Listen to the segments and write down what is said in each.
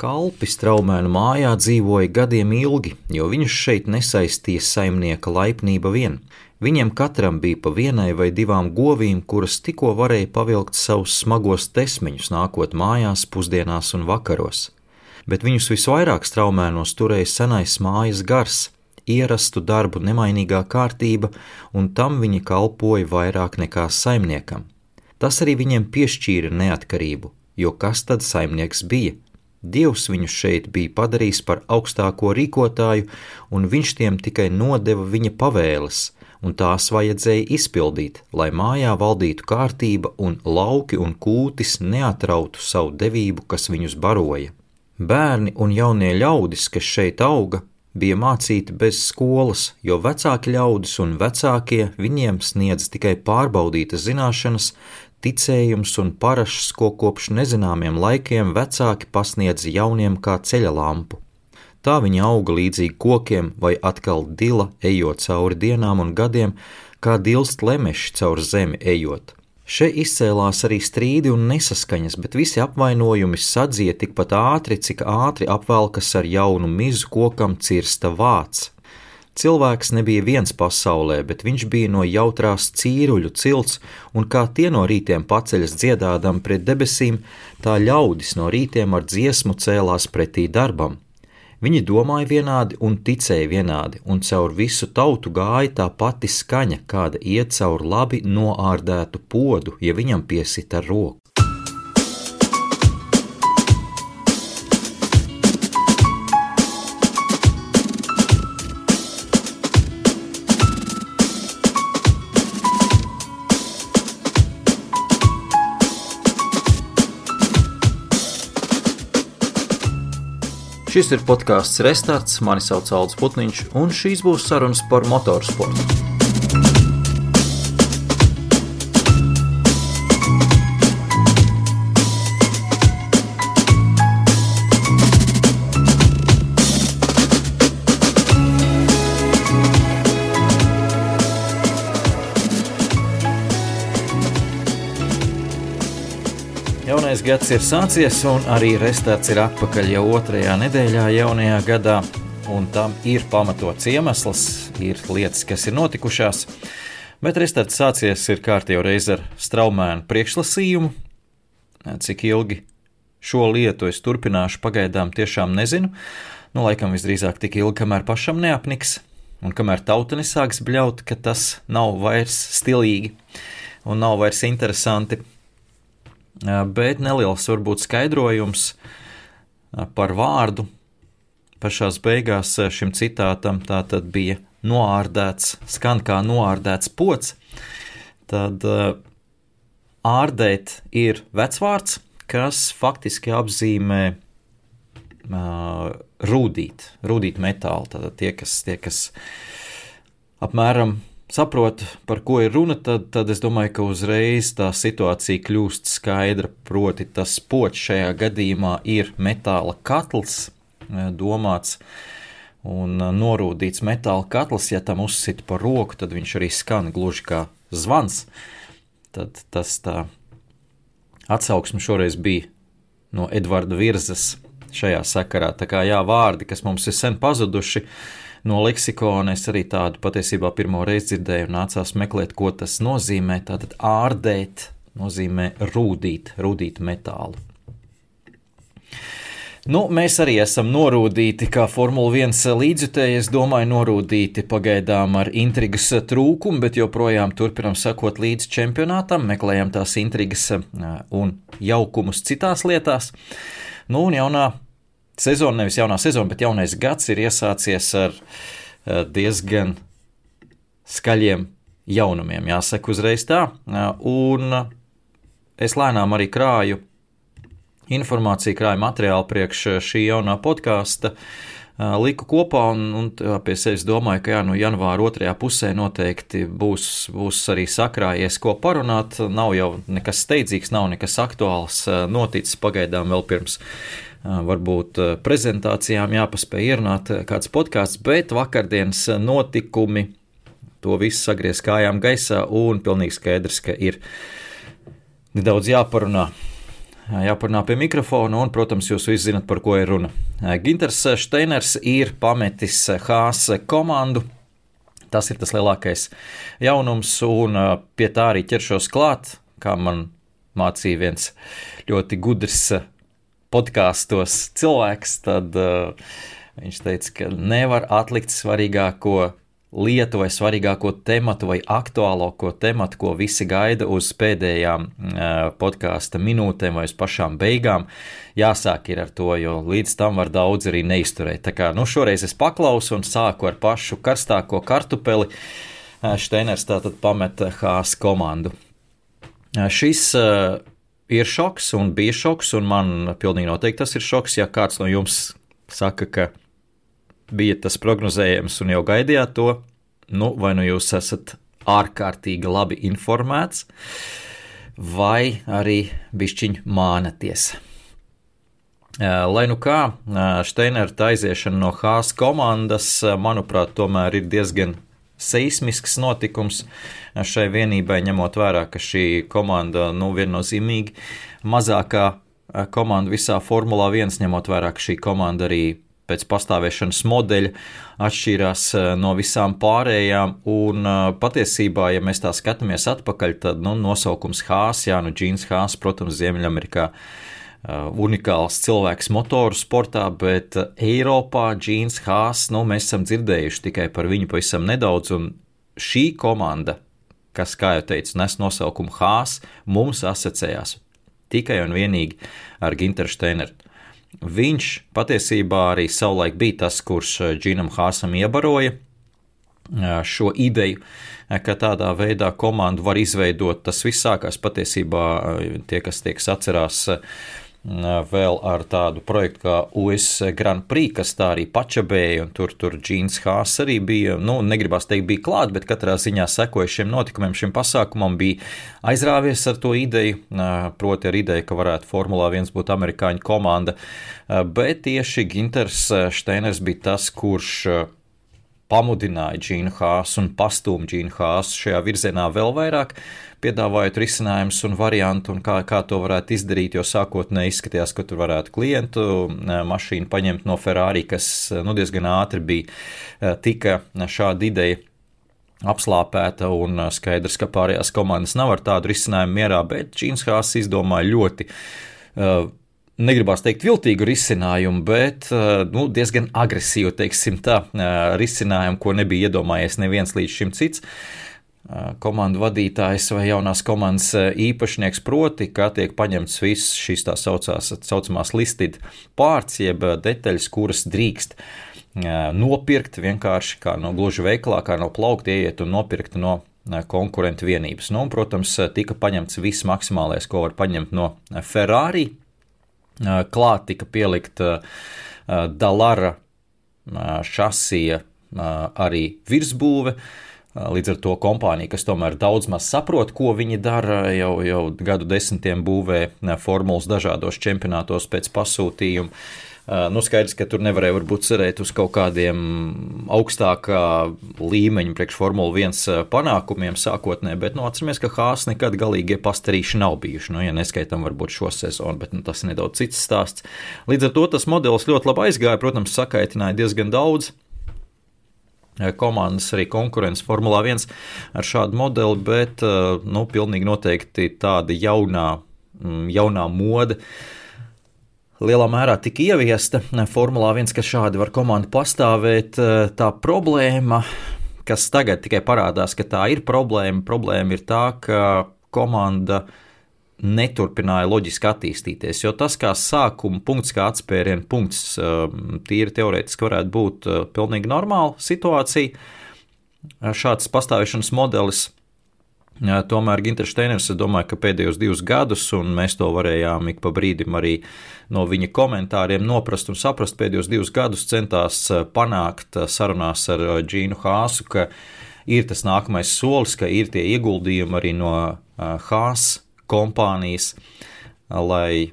Kalpi straumēnu mājā dzīvoja gadiem ilgi, jo viņus šeit nesaistīja saimnieka laipnība vien. Viņiem katram bija pa vienai vai divām govīm, kuras tikko varēja pavilkt savus smagos tesmiņus, nākot mājās pusdienās un vakaros. Bet viņus visvairāk straumēnos turēja senais mājas gars, ierastu darbu nemainīgā kārtība, un tam viņi kalpoja vairāk nekā saimniekam. Tas arī viņiem piešķīra neatkarību, jo kas tad saimnieks bija? Dievs viņu šeit bija padarījis par augstāko rīkotāju, un viņš tiem tikai nodeva viņa pavēles, un tās vajadzēja izpildīt, lai mājā valdītu kārtība un lauki un kūtis neatrautu savu devību, kas viņus baroja. Bērni un jaunie ļaudis, kas šeit auga, bija mācīti bez skolas, jo vecāki ļaudis un vecākie viņiem sniedz tikai pārbaudītas zināšanas, ticējums un parašs, ko kopš nezināmiem laikiem vecāki pasniedz jauniem kā ceļa lampu. Tā viņa auga līdzīgi kokiem, vai atkal dila, ejot cauri dienām un gadiem, kā dilst lemeši caur zemi ejot. Šeit izcēlās arī strīdi un nesaskaņas, bet visi apvainojumi sadzīja tikpat ātri, cik ātri apvelkas ar jaunu mizu kokam cirsta vāts. Cilvēks nebija viens pasaulē, bet viņš bija no jautrās cīruļu cilts, un kā tie no rītiem paceļas dziedādam pret debesīm, tā ļaudis no rītiem ar dziesmu cēlās pretī darbam. Viņi domāja vienādi un ticēja vienādi, un caur visu tautu gāja tā pati skaņa, kāda iet caur labi noārdētu podu, ja viņam piesita roku. Šis ir podkāsts Restarts, mani sauc Alans Putniņš, un šīs būs sarunas par motorsportu. Jaunais gads ir sācies, un arī restarts ir atpakaļ jau otrajā nedēļā, jaunajā gadā. Un tam ir pamatots iemesls, ir lietas, kas ir notikušās. Bet restarts sācies ir kārtīgi reiz ar straumēnu priekšlasījumu. Cik ilgi šo lietu es turpināšu, pagaidām tiešām nezinu. Nu, laikam visdrīzāk tik ilgi, kamēr pašam neapniks, un kamēr tauta nesāks bļaut, ka tas nav vairs stilīgi un nav vairs interesanti bet neliels varbūt skaidrojums par vārdu. Pašās beigās šim citātam tā tad bija noārdēts, skan kā noārdēts pots. Tad ārdēt ir vecvārds, kas faktiski apzīmē rūdīt, rūdīt metālu. Tātad tie, kas, tie, kas apmēram saprot, par ko ir runa, tad, tad es domāju, ka uzreiz tā situācija kļūst skaidra. Proti, tas pots šajā gadījumā ir metāla katls, eh, domāts un eh, norūdīts metāla katls. Ja tam uzsit pa roku, tad viņš arī skan gluži kā zvans. Tad tas tā atsauksme šoreiz bija no Edvarda Virzas šajā sakarā. Tā kā jā, vārdi, kas mums ir sen pazuduši, uh, no leksikona es arī tādu patiesībā pirmo reizi dzirdēju nācās meklēt, ko tas nozīmē. Tātad ārdēt nozīmē rūdīt, rūdīt metālu. Nu, mēs arī esam norūdīti, kā Formula 1 līdzjutēji. Es domāju, norūdīti pagaidām ar intrigas trūkumu, bet joprojām turpinām sekot līdz čempionātam, meklējam tās intrigas un jaukumus citās lietās. Nu, un jaunā sezona, nevis jaunā sezona, bet jaunais gads ir iesācies ar eh, diezgan skaļiem jaunumiem, jāsaka uzreiz tā. Eh, un es lēnām arī krāju informāciju, krāju materiālu priekš šī jaunā podkāsta. Eh, liku kopā un, un pie sevis domāju, ka jā, nu, janvāra otrajā pusē noteikti būs, būs arī sakrājies, ko parunāt. Nav jau nekas steidzīgs, nav nekas aktuāls noticis pagaidām vēl pirms varbūt prezentācijām jāpaspēj ierunāt kāds podkāsts, bet vakardienas notikumi to visu sagriez kājām gaisā un pilnīgi skaidrs, ka ir nedaudz jāparunā jāparunā pie mikrofona, un, protams, jūs visi zinat, par ko ir runa. Ginters Steiners ir pametis Hāzes komandu. Tas ir tas lielākais jaunums, un pie tā arī ķeršos klāt, kā man mācīja viens ļoti gudrs podkāstos cilvēks. Tad uh, viņš teica, ka nevar atlikt svarīgāko lietu vai svarīgāko tematu vai aktuālāko tematu, ko visi gaida uz pēdējām uh, podkāsta minūtēm vai uz pašām beigām. Jāsāk ir ar to, jo līdz tam var daudz arī neizturēt. Tā kā nu, šoreiz es paklausu un sāku ar pašu karstāko kartupeli. Steiners tātad pameta Hāzes komandu. Šis uh, ir šoks un bija šoks, un man pilnīgi noteikti tas ir šoks, ja kāds no jums saka, ka bija tas prognozējams un jau gaidījāt to, nu, vai nu jūs esat ārkārtīgi labi informēts, vai arī bišķiņ mānaties. Lai nu kā, Steinera aiziešana no Hāzes komandas, manuprāt, tomēr ir diezgan seismisks notikums šai vienībai, ņemot vērā, ka šī komanda nu, viennozīmīgi mazākā komanda visā Formulā 1, ņemot vērā, ka šī komanda arī pēc pastāvēšanas modeļa atšķīrās no visām pārējām. Un patiesībā, ja mēs tā skatāmies atpakaļ, tad nu, nosaukums Hāzs, jā, nu, Džins Hāzs, protams, Ziemeļamerikā. Uh, unikāls cilvēks motoru sportā, bet Eiropā Džins Hāzs, nu, mēs esam dzirdējuši tikai par viņu pavisam nedaudz, un šī komanda, kas, kā jau teicu, nes nosaukumu Hāzs, mums asociējās tikai un vienīgi ar Ginteru Steineru. Viņš patiesībā arī savulaik bija tas, kurš eh, Džinam Hāsam iebaroja šo ideju, ka tādā veidā komandu var izveidot. Tas viss sākās patiesībā tie, kas tiek atcerās vēl ar tādu projektu kā US Grand Prix, kas tā arī pačabēja, un tur, tur Džīns Hāss arī bija, nu, negribās teikt, bija klāt, bet katrā ziņā sekoja šiem notikumiem, šim pasākumam bija aizrāvies ar to ideju, proti ar ideju, ka varētu Formulā 1 būt amerikāņu komanda, bet tieši Ginters Steiners bija tas, kurš pamudināja Džīnu Hāsu un pastūma Džīnu Hāsu šajā virzienā vēl vairāk, piedāvājot risinājumus un variantu, un kā, kā to varētu izdarīt, jo sākotnēji izskatījās, ka tur varētu klientu mašīnu paņemt no Ferrari, kas nu, diezgan ātri bija tika šāda ideja apslāpēta un skaidrs, ka pārējās komandas nav ar tādu risinājumu mierā, bet Džīns Hāss izdomāja ļoti uh, negribās teikt viltīgu risinājumu, bet nu, diezgan agresīvu, teiksim tā, risinājumu, ko nebija iedomājies neviens līdz šim cits. Eh, komandu vadītājs vai jaunās komandas īpašnieks proti, ka tiek paņemts viss šīs tā saucās, saucamās listed pārts, jeb detaļas, kuras drīkst nopirkt vienkārši kā no gluži veikalā, kā no plaukta ieiet un nopirkt no konkurentu vienības. Nu, un, protams, tika paņemts viss maksimālais, ko var paņemt no Ferrari Klāt tika pielikta Dalara šasija arī virsbūve. Līdz ar to kompānija, kas tomēr daudz maz saprot, ko viņi dara, jau, jau gadu desmitiem būvē formulas dažādos čempionātos pēc pasūtījuma. Nu, skaidrs, ka tur nevarēja varbūt cerēt uz kaut kādiem augstākā līmeņa priekš Formula 1 panākumiem sākotnē, bet nu, atceramies, ka Hāzs nekad galīgie pastarīši nav bijuši. Nu, ja neskaitām varbūt šo sezonu, bet nu, tas ir nedaudz cits stāsts. Līdz ar to tas modelis ļoti labi aizgāja, protams, sakaitināja diezgan daudz komandas, arī konkurence Formulā 1 ar šādu modeli, bet nu, pilnīgi noteikti tāda jaunā, jaunā mode lielā mērā tika ieviesta Formulā 1, ka šādi var komanda pastāvēt. Eh, tā problēma, kas tagad tikai parādās, ka tā ir problēma, problēma ir tā, ka komanda neturpināja loģiski attīstīties. Jo tas, kā sākuma punkts, kā atspēriena punkts, eh, tīri teorētiski varētu būt eh, pilnīgi normāla situācija. Šāds pastāvēšanas modelis Tomēr Ginters Steiners, es domāju, ka pēdējos divus gadus, un mēs to varējām ik pa brīdim arī no viņa komentāriem noprast un saprast, pēdējos divus gadus centās panākt sarunās ar Džīnu Hāsu, ka ir tas nākamais solis, ka ir tie ieguldījumi arī no Hāsa kompānijas, lai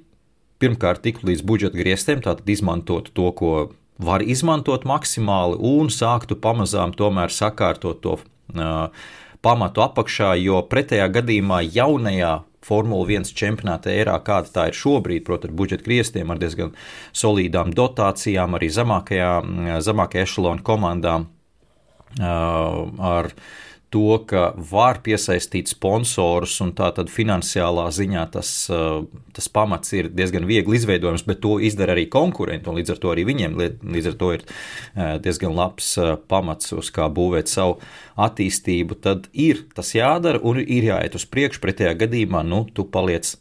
pirmkārt tiktu līdz budžeta griestiem, tātad izmantotu to, ko var izmantot maksimāli, un sāktu pamazām tomēr sakārtot to uh, pamatu apakšā, jo pretējā gadījumā jaunajā Formula 1 čempionāta ērā, kāda tā ir šobrīd, protams, ar budžeta griestiem, ar diezgan solīdām dotācijām, arī zemākajā, zemākajā ešalona komandām. Ar to, ka var piesaistīt sponsorus, un tā tad finansiālā ziņā tas, uh, tas pamats ir diezgan viegli izveidojams, bet to izdara arī konkurenti, un līdz ar to arī viņiem līdz ar to ir uh, diezgan labs uh, pamats, uz kā būvēt savu attīstību, tad ir tas jādara un ir jāiet uz priekšu, pretējā gadījumā, nu, tu paliec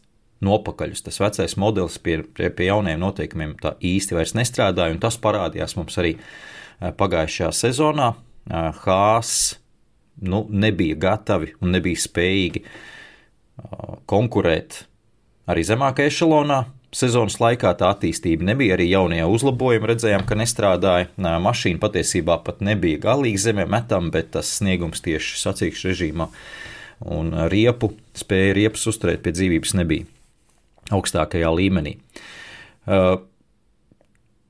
nopakaļus. Tas vecais modelis pie, pie, pie jauniem noteikumiem tā īsti vairs nestrādāja, un tas parādījās mums arī pagājušajā sezonā. Hāzs nu, nebija gatavi un nebija spējīgi konkurēt arī zemākajā ešalonā. Sezonas laikā tā attīstība nebija, arī jaunie uzlabojumi redzējām, ka nestrādāja. Mašīna patiesībā pat nebija galīgi zemē metama, bet tas sniegums tieši sacīkšu režīmā un riepu spēja riepas uzturēt pie dzīvības nebija augstākajā līmenī. Uh,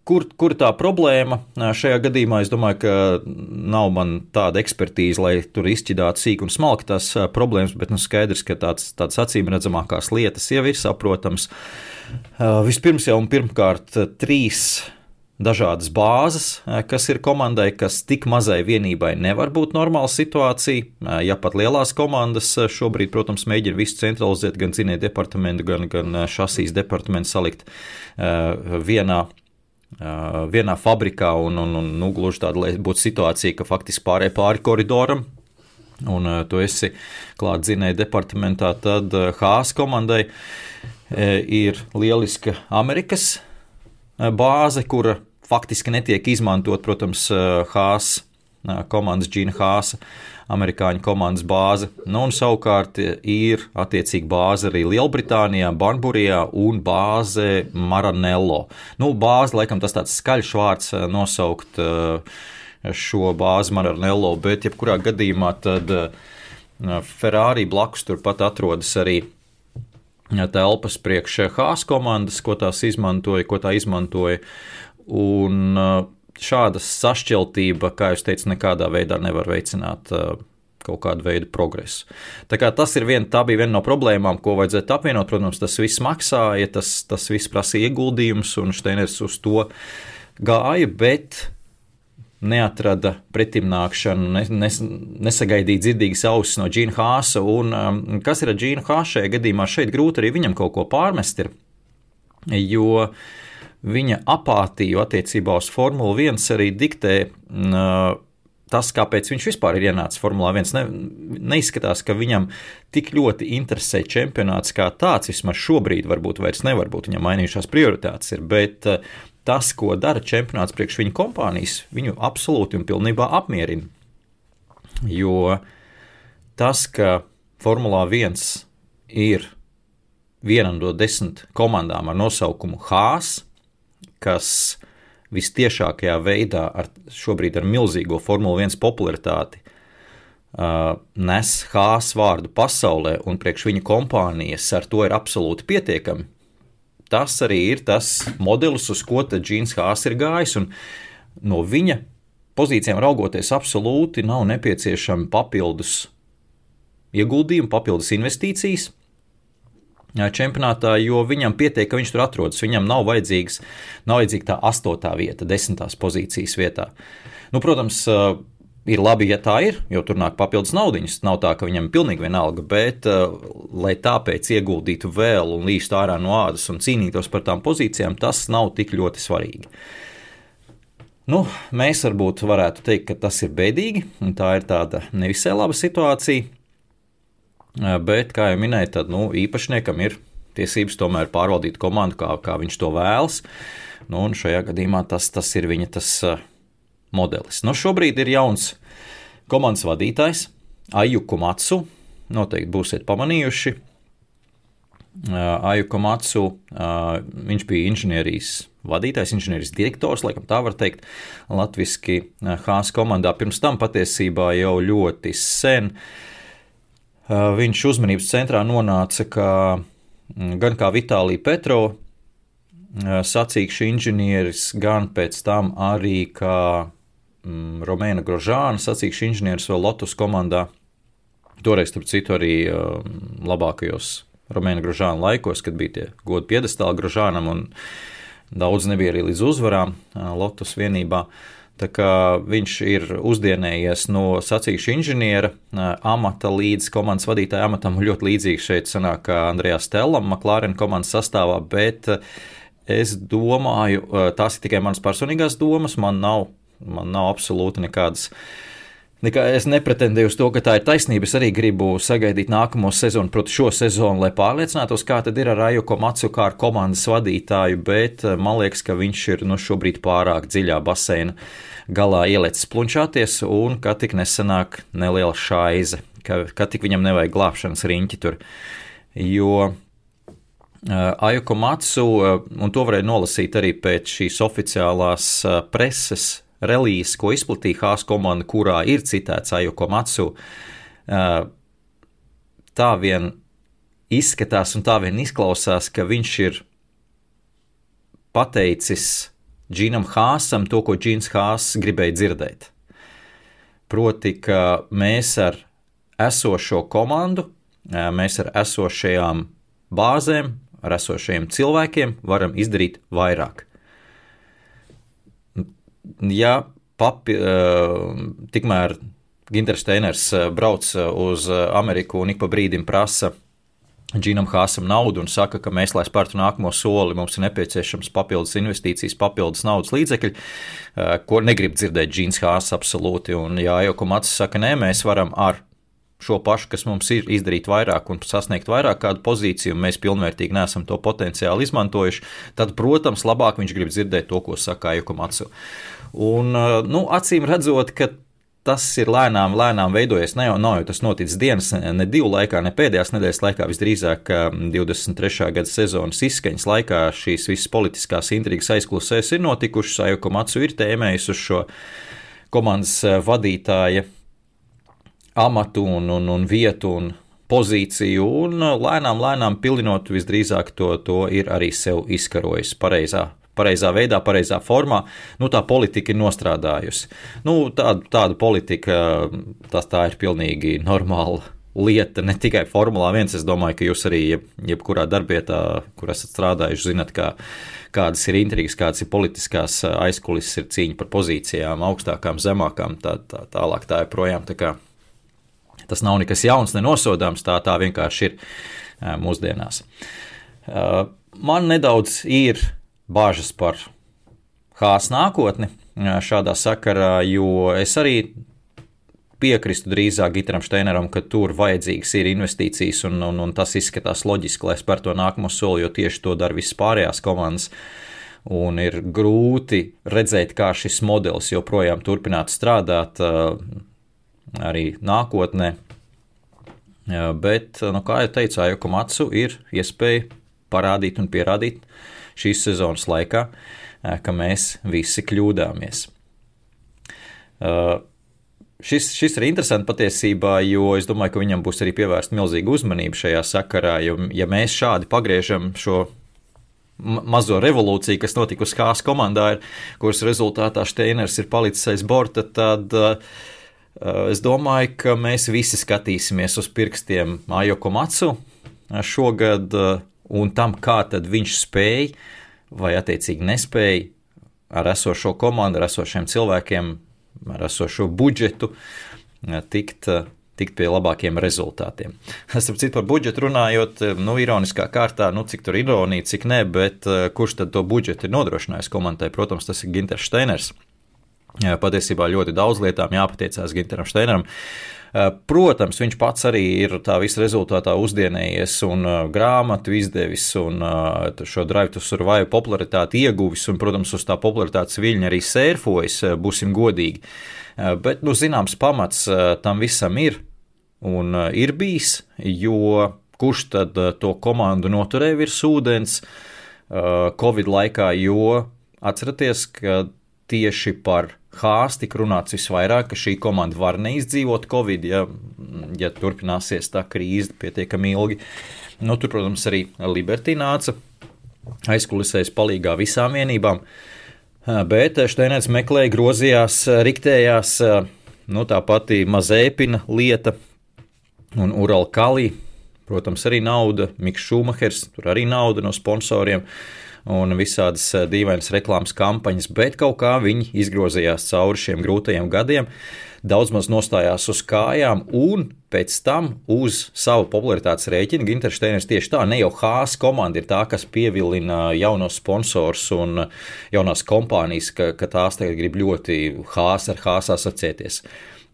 Kur, kur tā problēma šajā gadījumā? Es domāju, ka nav man tāda ekspertīze, lai tur izķidātu sīk un smalki tās problēmas, bet nu, skaidrs, ka tāds, tāds acīm redzamākās lietas jau ir saprotams. Vispirms jau un pirmkārt trīs dažādas bāzes, kas ir komandai, kas tik mazai vienībai nevar būt normāla situācija. Ja pat lielās komandas šobrīd, protams, mēģina visu centralizēt, gan zinēt departamentu, gan, gan šasīs departamentu salikt vienā vienā fabrikā, un, un, un nu, gluži tāda, būtu situācija, ka faktiski pārējai pāri koridoram. Un tu esi klāt zinēja departamentā, tad Hāzes komandai ir lieliska Amerikas bāze, kura faktiski netiek izmantot, protams, Hāzes komandas Džina Hāsa amerikāņu komandas bāze. Nu, un savukārt ir attiecīgi bāze arī Lielbritānijā, Banburijā un bāze Maranello. Nu, bāze, laikam, tas tāds skaļš vārds eh, nosaukt eh, šo bāzi Maranello, bet jebkurā gadījumā tad eh, Ferrari blakus turpat atrodas arī telpas priekš Hāzes komandas, ko tās izmantoja, ko tā izmantoja. Un šāda sašķeltība, kā jūs teicat, nekādā veidā nevar veicināt uh, kaut kādu veidu progresu. Tā, tas vien, tā bija viena no problēmām, ko vajadzētu apvienot. Protams, tas viss maksāja, tas, tas viss prasīja ieguldījumus, un Steiners uz to gāja, bet neatrada pretimnākšanu, nes, nes, nesagaidīja dzirdīgas ausis no Džina Hāsa. Un, um, kas ir ar Džinu Hāsu šajā gadījumā? Šeit grūti arī viņam kaut ko pārmest, ir, jo uh, viņa apātiju attiecībā uz Formuli 1 arī diktē uh, tas, kāpēc viņš vispār ir ienācis Formulā 1. Ne, neizskatās, ka viņam tik ļoti interesē čempionāts kā tāds. Vismaz šobrīd varbūt vairs nevar būt, viņam mainījušās prioritātes ir. Bet tas, ko dara čempionāts priekš viņa kompānijas, viņu absolūti un pilnībā apmierina. Jo tas, ka Formulā 1 ir viena no desmit komandām ar nosaukumu Hāzs, kas vistiešākajā veidā ar šobrīd ar milzīgo Formule 1 popularitāti uh, nes Hāzes vārdu pasaulē un priekš viņa kompānijas ar to ir absolūti pietiekami. Tas arī ir tas modelis, uz ko Džins Hāzes ir gājis. No viņa pozīcijām raugoties, absolūti nav nepieciešami papildus ieguldījumi, papildus investīcijas čempionātā, jo viņam pietiek, ka viņš tur atrodas. Viņam nav, nav vajadzīga tā astotā vieta, desmitās pozīcijas vietā. Nu, protams, ir labi, ja tā ir, jo tur nāk papildus naudiņas. Nav tā, ka viņam ir pilnīgi vienalga, bet lai tāpēc ieguldītu vēl un līstu ārā no ādas un cīnītos par tām pozīcijām, tas nav tik ļoti svarīgi. Nu, mēs varbūt varētu teikt, ka tas ir bēdīgi, un tā ir tāda nevisai laba situācija. Bet, kā jau minēju, tad nu, īpašniekam ir tiesības tomēr pārvaldīt komandu, kā, kā viņš to vēlas. Nu, un šajā gadījumā tas, tas ir viņa tas, uh, modelis. Nu, šobrīd ir jauns komandas vadītājs, Ajuku Matsu. Noteikti būsiet pamanījuši. Uh, Ajuku Matsu, viņš bija inženierijas vadītājs, inženierijas direktors, laikam tā var teikt, latviski Hāzes komandā. Pirms tam patiesībā jau ļoti sen uh, Eh, viņš uzmanības centrā nonāca kā, mm, gan kā Vitālija Petro, eh, sacīkšu inženieris, gan pēc tam arī kā mm, Romēna Grožāna, sacīkšu inženieris vēl Lotus komandā. Toreiz, starp citu, arī um, labākajos Romēna Gružāna laikos, kad bija tie godu piedestāli Gružānam un daudz nebija arī līdz uzvarām Lotus vienībā. Kā viņš ir uzdienējies no sacīkšu inženiera amata līdz komandas vadītāja amatam, ļoti līdzīgs šeit sanāk Andrejā Stellam, McLaren komandas sastāvā, bet es domāju, tās ir tikai manas personīgās domas, man nav, man nav absolūti nekādas uh, Nekā es nepretendēju uz to, ka tā ir taisnība. Es arī gribu sagaidīt nākamo sezonu, proti, šo sezonu, lai pārliecinātos, kā tad ir ar Ajuko Matsu kā ar komandas vadītāju, bet eh, man liekas, ka viņš ir nu, šobrīd pārāk dziļā baseina galā ielicis plunčāties, un ka tik nesanāk neliela šaize, ka, ka tik viņam nevajag glābšanas riņķi tur. Jo uh, Ajuko Matsu, uh, un to varēja nolasīt arī pēc šīs oficiālās preses relīzes, ko izplatīja Hāzes komanda, kurā ir citēts Ajuko Matsu, tā vien izskatās un tā vien izklausās, ka viņš ir pateicis Džinam Hāsam to, ko Džins Hāss gribēja dzirdēt. Proti, ka mēs ar esošo komandu, mēs ar esošajām bāzēm, ar esošajiem cilvēkiem varam izdarīt vairāk ja papi, eh, tikmēr Ginters Steiners eh, brauc eh, uz Ameriku un ik pa brīdim prasa Džinam Hāsam naudu un saka, ka mēs, lai spērtu nākamo soli, mums ir nepieciešams papildus investīcijas, papildus naudas līdzekļi, ko negrib dzirdēt Džins Hāss absolūti. Un, jā, jau Kumats saka, nē, mēs varam ar šo pašu, kas mums ir, izdarīt vairāk un sasniegt vairāk kādu pozīciju, un mēs pilnvērtīgi neesam to potenciāli izmantojuši, tad, protams, labāk viņš grib dzirdēt to, ko saka Jukumatsu. Un, nu, acīm redzot, ka tas ir lēnām, lēnām veidojies. Ne jau, nav tas noticis dienas, ne divu laikā, ne pēdējās nedēļas laikā. Visdrīzāk 23. gada sezonas izskaņas laikā šīs visas politiskās intrigas aizklusēs ir notikušas. Ajuko Matsu ir tēmējis uz šo komandas vadītāja amatu un, un, un vietu un pozīciju, un lēnām, lēnām pilinot, visdrīzāk to, to ir arī sev izkarojis pareizā. Pareizā veidā, pareizā formā, nu, tā politika ir nostrādājusi. Nu, tāda, tāda politika, tas tā ir pilnīgi normāla lieta, ne tikai Formulā 1. Es domāju, ka jūs arī jeb, jebkurā darbietā, kur esat strādājuši, zinat, kā, kādas ir intrigas, kādas ir politiskās aizkulisēs, ir cīņa par pozīcijām, augstākām, zemākām, tā, tā tālāk. Tā joprojām. Tā kā Tas nav nekas jauns, nenosodāms, tā, tā vienkārši ir mūsdienās. Man nedaudz ir bažas par Hāzes nākotni šādā sakarā, jo es arī piekristu drīzāk Gitaram Steineram, ka tur vajadzīgas ir investīcijas, un, un, un tas izskatās loģiski, lai spēr to nākamo soli, jo tieši to dara visas pārējās komandas. Un ir grūti redzēt, kā šis modelis joprojām turpinātu strādāt arī nākotnē. Bet, nu, kā jau teicu, Aiko Matsu ir iespēja parādīt un pierādīt šīs sezonas laikā, ka mēs visi kļūdāmies. Šis, šis ir interesants patiesībā, jo es domāju, ka viņam būs arī pievērsta milzīga uzmanība šajā sakarā. Jo, ja mēs šādi pagriežam šo mazo revolūciju, kas notikusi Kāzas komandā, ir, kuras rezultātā Steiners ir palicis aiz borta, tad uh, es domāju, ka mēs visi skatīsimies uz pirkstiem Ajoko Matsu eh, šogad eh, un tam, kā viņš spēja vai attiecīgi nespēja ar esošo komandu, ar esošiem cilvēkiem, ar esošo budžetu tikt, tikt pie labākiem rezultātiem. Starp citu, par budžetu runājot, nu, ironiskā kārtā, nu, cik tur ir ironija, cik nē, bet kurš tad to budžetu ir nodrošinājis komandai? Protams, tas ir Ginters Steiners. Patiesībā ļoti daudz lietām jāpateicās Ginteram Steineram. Protams, viņš pats arī ir tā visa rezultātā uzdienējies un grāmatu izdevis un šo Drive to Survive popularitāti ieguvis un, protams, uz tā popularitātes viļņa arī sērfojas, būsim godīgi. Bet, nu, zināms, pamats tam visam ir un ir bijis, jo kurš tad to komandu noturēja virs ūdens Covid laikā, jo atceraties, ka tieši par Hāzi tika runāts visvairāk, ka šī komanda var neizdzīvot Covid, ja, ja turpināsies tā krīze pietiekami ilgi. Nu, tur, protams, arī Liberty nāca aizkulisēs palīgā visām vienībām, bet Steinēns meklēja, grozījās, riktējās, nu, tā pati Mazēpina lieta un Uralkali Protams, arī nauda, Mikls Šumahers, tur arī nauda no sponsoriem un visādas eh, dīvainas reklāmas kampaņas, bet kaut kā viņi izgrozījās cauri šiem grūtajiem gadiem, daudz maz nostājās uz kājām un pēc tam uz savu popularitātes rēķinu Gintersteiners tieši tā, ne jau Hāzes komanda ir tā, kas pievilina jaunos sponsors un jaunās kompānijas, ka, ka tās tagad grib ļoti Hāzes ar Hāzes asociēties.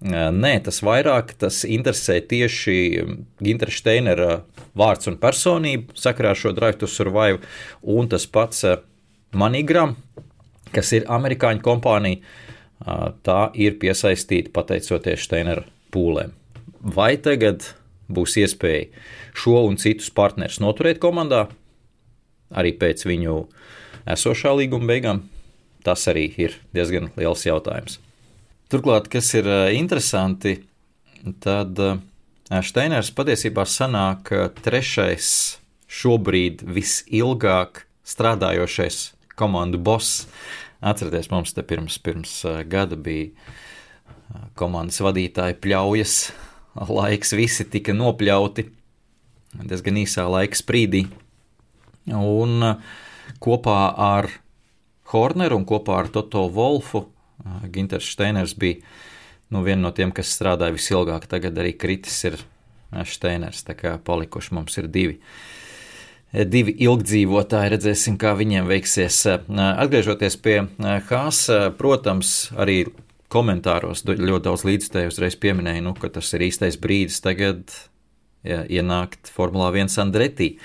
Nē, tas vairāk tas interesē tieši Gintra Steinera vārds un personība sakarā ar šo Drive to Survive, un tas pats Manigram, kas ir amerikāņu kompānija, tā ir piesaistīta pateicoties Steinera pūlēm. Vai tagad būs iespēja šo un citus partnerus noturēt komandā, arī pēc viņu esošā līguma beigām? Tas arī ir diezgan liels jautājums. Turklāt, kas ir interesanti, tad Steiners patiesībā sanāk trešais šobrīd visilgāk strādājošais komandu boss. Atcerieties, mums te pirms, pirms gada bija komandas vadītāja pļaujas laiks, visi tika nopļauti diezgan īsā laika sprīdī. Un kopā ar Horneru un kopā ar Toto Wolfu Ginters Steiners bija nu, viena no tiem, kas strādāja visilgāk. Tagad arī kritis ir Steiners, tā kā palikuši mums ir divi. Divi ilgdzīvotāji, redzēsim, kā viņiem veiksies. Atgriežoties pie Hāsa, protams, arī komentāros ļoti daudz līdzstēju uzreiz pieminēja, nu, ka tas ir īstais brīdis tagad ja, ienākt Formulā 1 Andretī.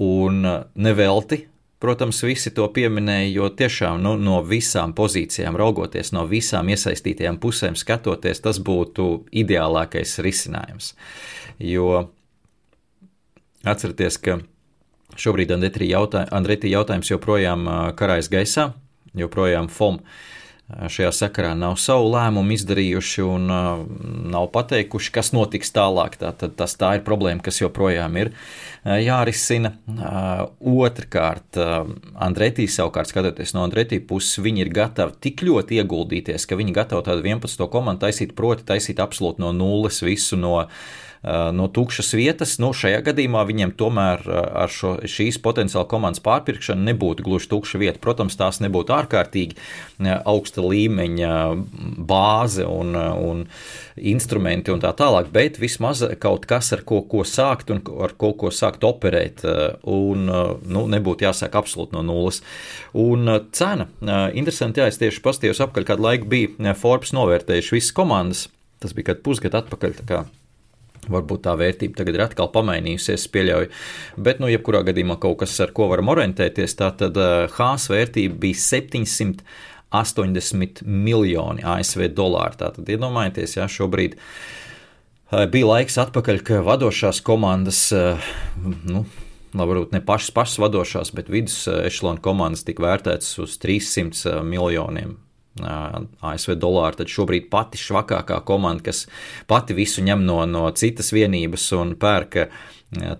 Un nevelti Protams, visi to pieminēja, jo tiešām nu, no visām pozīcijām raugoties, no visām iesaistītajām pusēm skatoties, tas būtu ideālākais risinājums. Jo atcerieties, ka šobrīd Andretī jautājums joprojām karājas gaisā, joprojām FOM šajā sakarā nav savu lēmumu izdarījuši un uh, nav pateikuši, kas notiks tālāk. Tā, tad, tas tā ir problēma, kas joprojām ir uh, jārisina. Uh, otrkārt, uh, Andretī savukārt, skatoties no Andretī puses, viņi ir gatavi tik ļoti ieguldīties, ka viņi gatavi tādu 11. komandu taisīt, proti taisīt absolūti no nulles visu no Eh, no tukšas vietas. Nu, šajā gadījumā viņiem tomēr eh, ar šo, šīs potenciāla komandas pārpirkšanu nebūtu gluži tukša vieta. Protams, tās nebūtu ārkārtīgi eh, augsta līmeņa bāze un, un instrumenti un tā tālāk, bet vismaz kaut kas, ar ko, ko sākt un ar ko, ko sākt operēt, un nu, nebūtu jāsāk absolūti no nulles. Un cena, interesanti, jā, es tieši pastījos apkaļ, kādu laiku bija Forbes novērtējuši visas komandas. Tas bija kad pusgadu atpakaļ. Varbūt tā vērtība tagad ir atkal pamainījusies, pieļauju. Bet, nu, jebkurā gadījumā kaut kas, ar ko varam orientēties, tā tad Hāzes vērtība bija 700. 80 miljoni ASV dolāru. Tātad iedomājieties, ja šobrīd bija laiks atpakaļ, ka vadošās komandas, nu, varbūt ne pašas, pašas vadošās, bet vidus ešalona komandas tika vērtētas uz 300 miljoniem ASV dolāru, tad šobrīd pati švakākā komanda, kas pati visu ņem no, no citas vienības un pērka,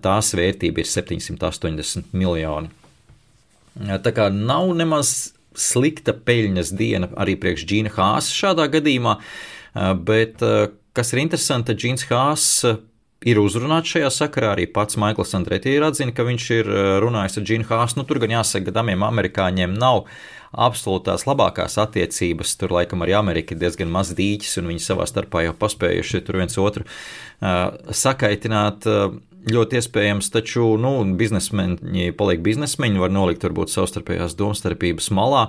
tās vērtība ir 780 miljoni. Tā kā nav nemaz slikta peļņas diena arī priekš Džina Hāsa šādā gadījumā, bet kas ir interesanti, Džins Hāsa ir uzrunāts šajā sakarā. Arī pats Maikls Andrēti ir atzina, ka viņš ir runājis ar Džinu Hāsu. Nu, tur gan jāsaka, ka damiem amerikāņiem nav absolūtās labākās attiecības. Tur laikam arī Amerika ir diezgan maz dīķis, un viņi savā starpā jau paspējuši tur viens otru uh, sakaitināt. Uh, Ļoti iespējams, taču nu, biznesmeņi paliek biznesmeņi, var nolikt varbūt savstarpējās domstarpības malā.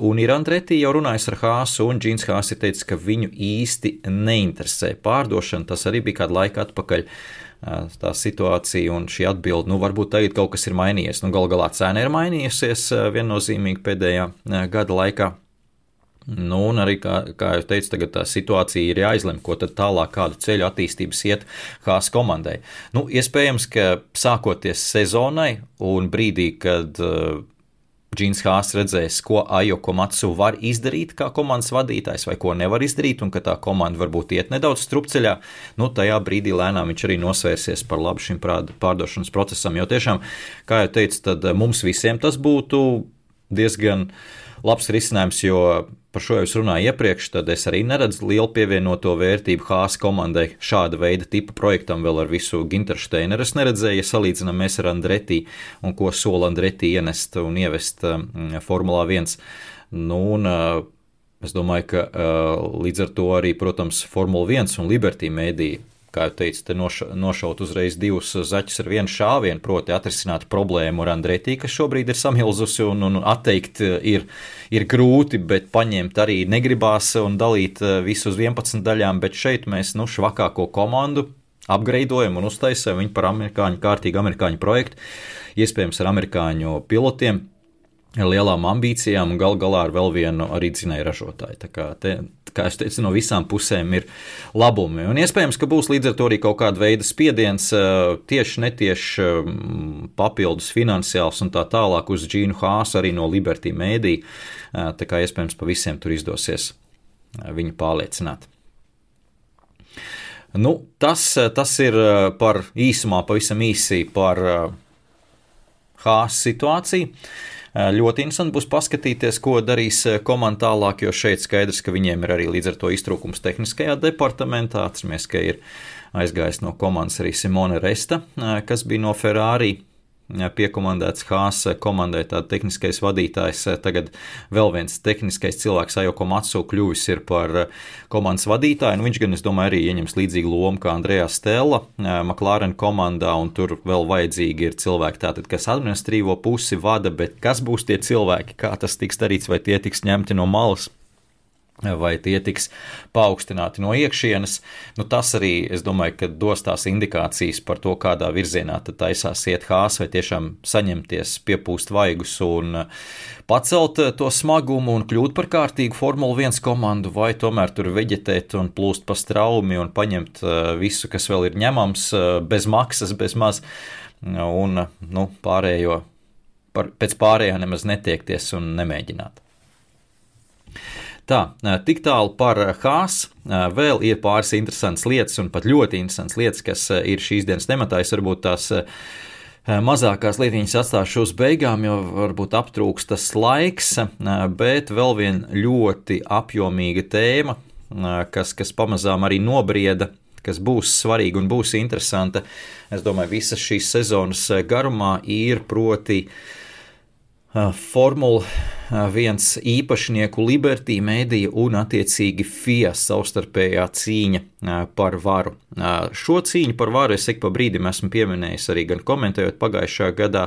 Un ir Andretī jau runājis ar Hāsu, un Džins Hāsi teica, ka viņu īsti neinteresē pārdošana. Tas arī bija kādu laiku atpakaļ. Uh, tā situācija un šī atbilde, nu, varbūt tagad kaut kas ir mainījies. Nu, Galu galā cena ir mainījusies viennozīmīgi pēdējā gada laikā. Nu, un arī, kā, kā jau teicu, tagad tā situācija ir jāizlem, ko tad tālāk, kādu ceļu attīstības iet Hāzes komandai. Nu, iespējams, ka sākoties sezonai un brīdī, kad uh, Džins Hāss redzēs, ko Ajo Komatsu var izdarīt kā komandas vadītājs, vai ko nevar izdarīt, un ka tā komanda varbūt iet nedaudz strupceļā, nu, tajā brīdī lēnām viņš arī nosvērsies par labu šim pārdošanas procesam. Jo tiešām, kā jau teicu, tad mums visiem tas būtu diezgan labs risinājums, jo par šo jau es runāju iepriekš, tad es arī neredzu lielu pievienoto vērtību Hāzes komandai šāda veida tipa projektam vēl ar visu Ginteru Steineru. Es neredzēju, ja salīdzinām mēs ar Andreti un ko sola Andreti ienest un ievest um, Formulā 1. Nu, un, uh, es domāju, ka uh, līdz ar to arī, protams, Formula 1 un Liberty mēdī kā jau teicu, te noša, nošaut uzreiz divus zaķus ar vienu šāvienu, proti atrisināt problēmu ar Andretī, kas šobrīd ir samilzusi un, un atteikt ir, ir grūti, bet paņemt arī negribās un dalīt eh, visu uz 11 daļām, bet šeit mēs, nu, švakāko komandu apgraidojam un uztaisam viņu par amerikāņu, kārtīgu amerikāņu projektu, iespējams ar amerikāņu pilotiem ar lielām ambīcijām un gal galā ar vēl vienu arī dzinēju ražotāju. Tā kā, te, kā es teicu, no visām pusēm ir labumi. Un iespējams, ka būs līdz ar to arī kaut kāda veida spiediens, tieši netieši papildus finansiāls un tā tālāk uz Džīnu Hāsu arī no Liberty Mēdī. Tā kā iespējams pa visiem tur izdosies viņu pārliecināt. Nu, tas, tas ir par īsumā, pavisam īsi par Hāzes situāciju. Ļoti interesanti būs paskatīties, ko darīs komanda tālāk, jo šeit skaidrs, ka viņiem ir arī līdz ar to iztrūkums tehniskajā departamentā. Atceramies, ka ir aizgājis no komandas arī Simone Resta, kas bija no Ferrari piekomandēts Hāsa komandai, tāda tehniskais vadītājs. Tagad vēl viens tehniskais cilvēks, Ajoko Matsu, kļuvis par komandas vadītāju. Nu, viņš gan, es domāju, arī ieņems līdzīgu lomu kā Andrejā Stela McLaren komandā, un tur vēl vajadzīgi ir cilvēki, tātad, kas administrīvo pusi vada, bet kas būs tie cilvēki, kā tas tiks darīts, vai tie tiks ņemti no malas vai tie tiks paaugstināti no iekšienes. Nu, tas arī, es domāju, ka dos tās indikācijas par to, kādā virzienā tad taisās iet hās, vai tiešām saņemties, piepūst vaigus un uh, pacelt uh, to smagumu un kļūt par kārtīgu Formula 1 komandu, vai tomēr tur veģetēt un plūst pa straumi un paņemt uh, visu, kas vēl ir ņemams, bez maksas, bez maz, un nu, pārējo, par, pēc pārējā nemaz netiekties un nemēģināt. Tā, tik tālu par Hāz. Vēl ir pāris interesantas lietas, un pat ļoti interesantas lietas, kas ir šīs dienas tematā. Es varbūt tās mazākās lietiņas atstāšu uz beigām, jo varbūt aptrūks tas laiks, bet vēl viena ļoti apjomīga tēma, kas, kas pamazām arī nobrieda, kas būs svarīga un būs interesanta. Es domāju, visas šīs sezonas garumā ir proti Formula viens īpašnieku Liberty mēdīja un attiecīgi FIA savstarpējā cīņa par varu. Šo cīņu par varu es ik pa brīdim esmu pieminējis arī gan komentējot pagājušā gadā,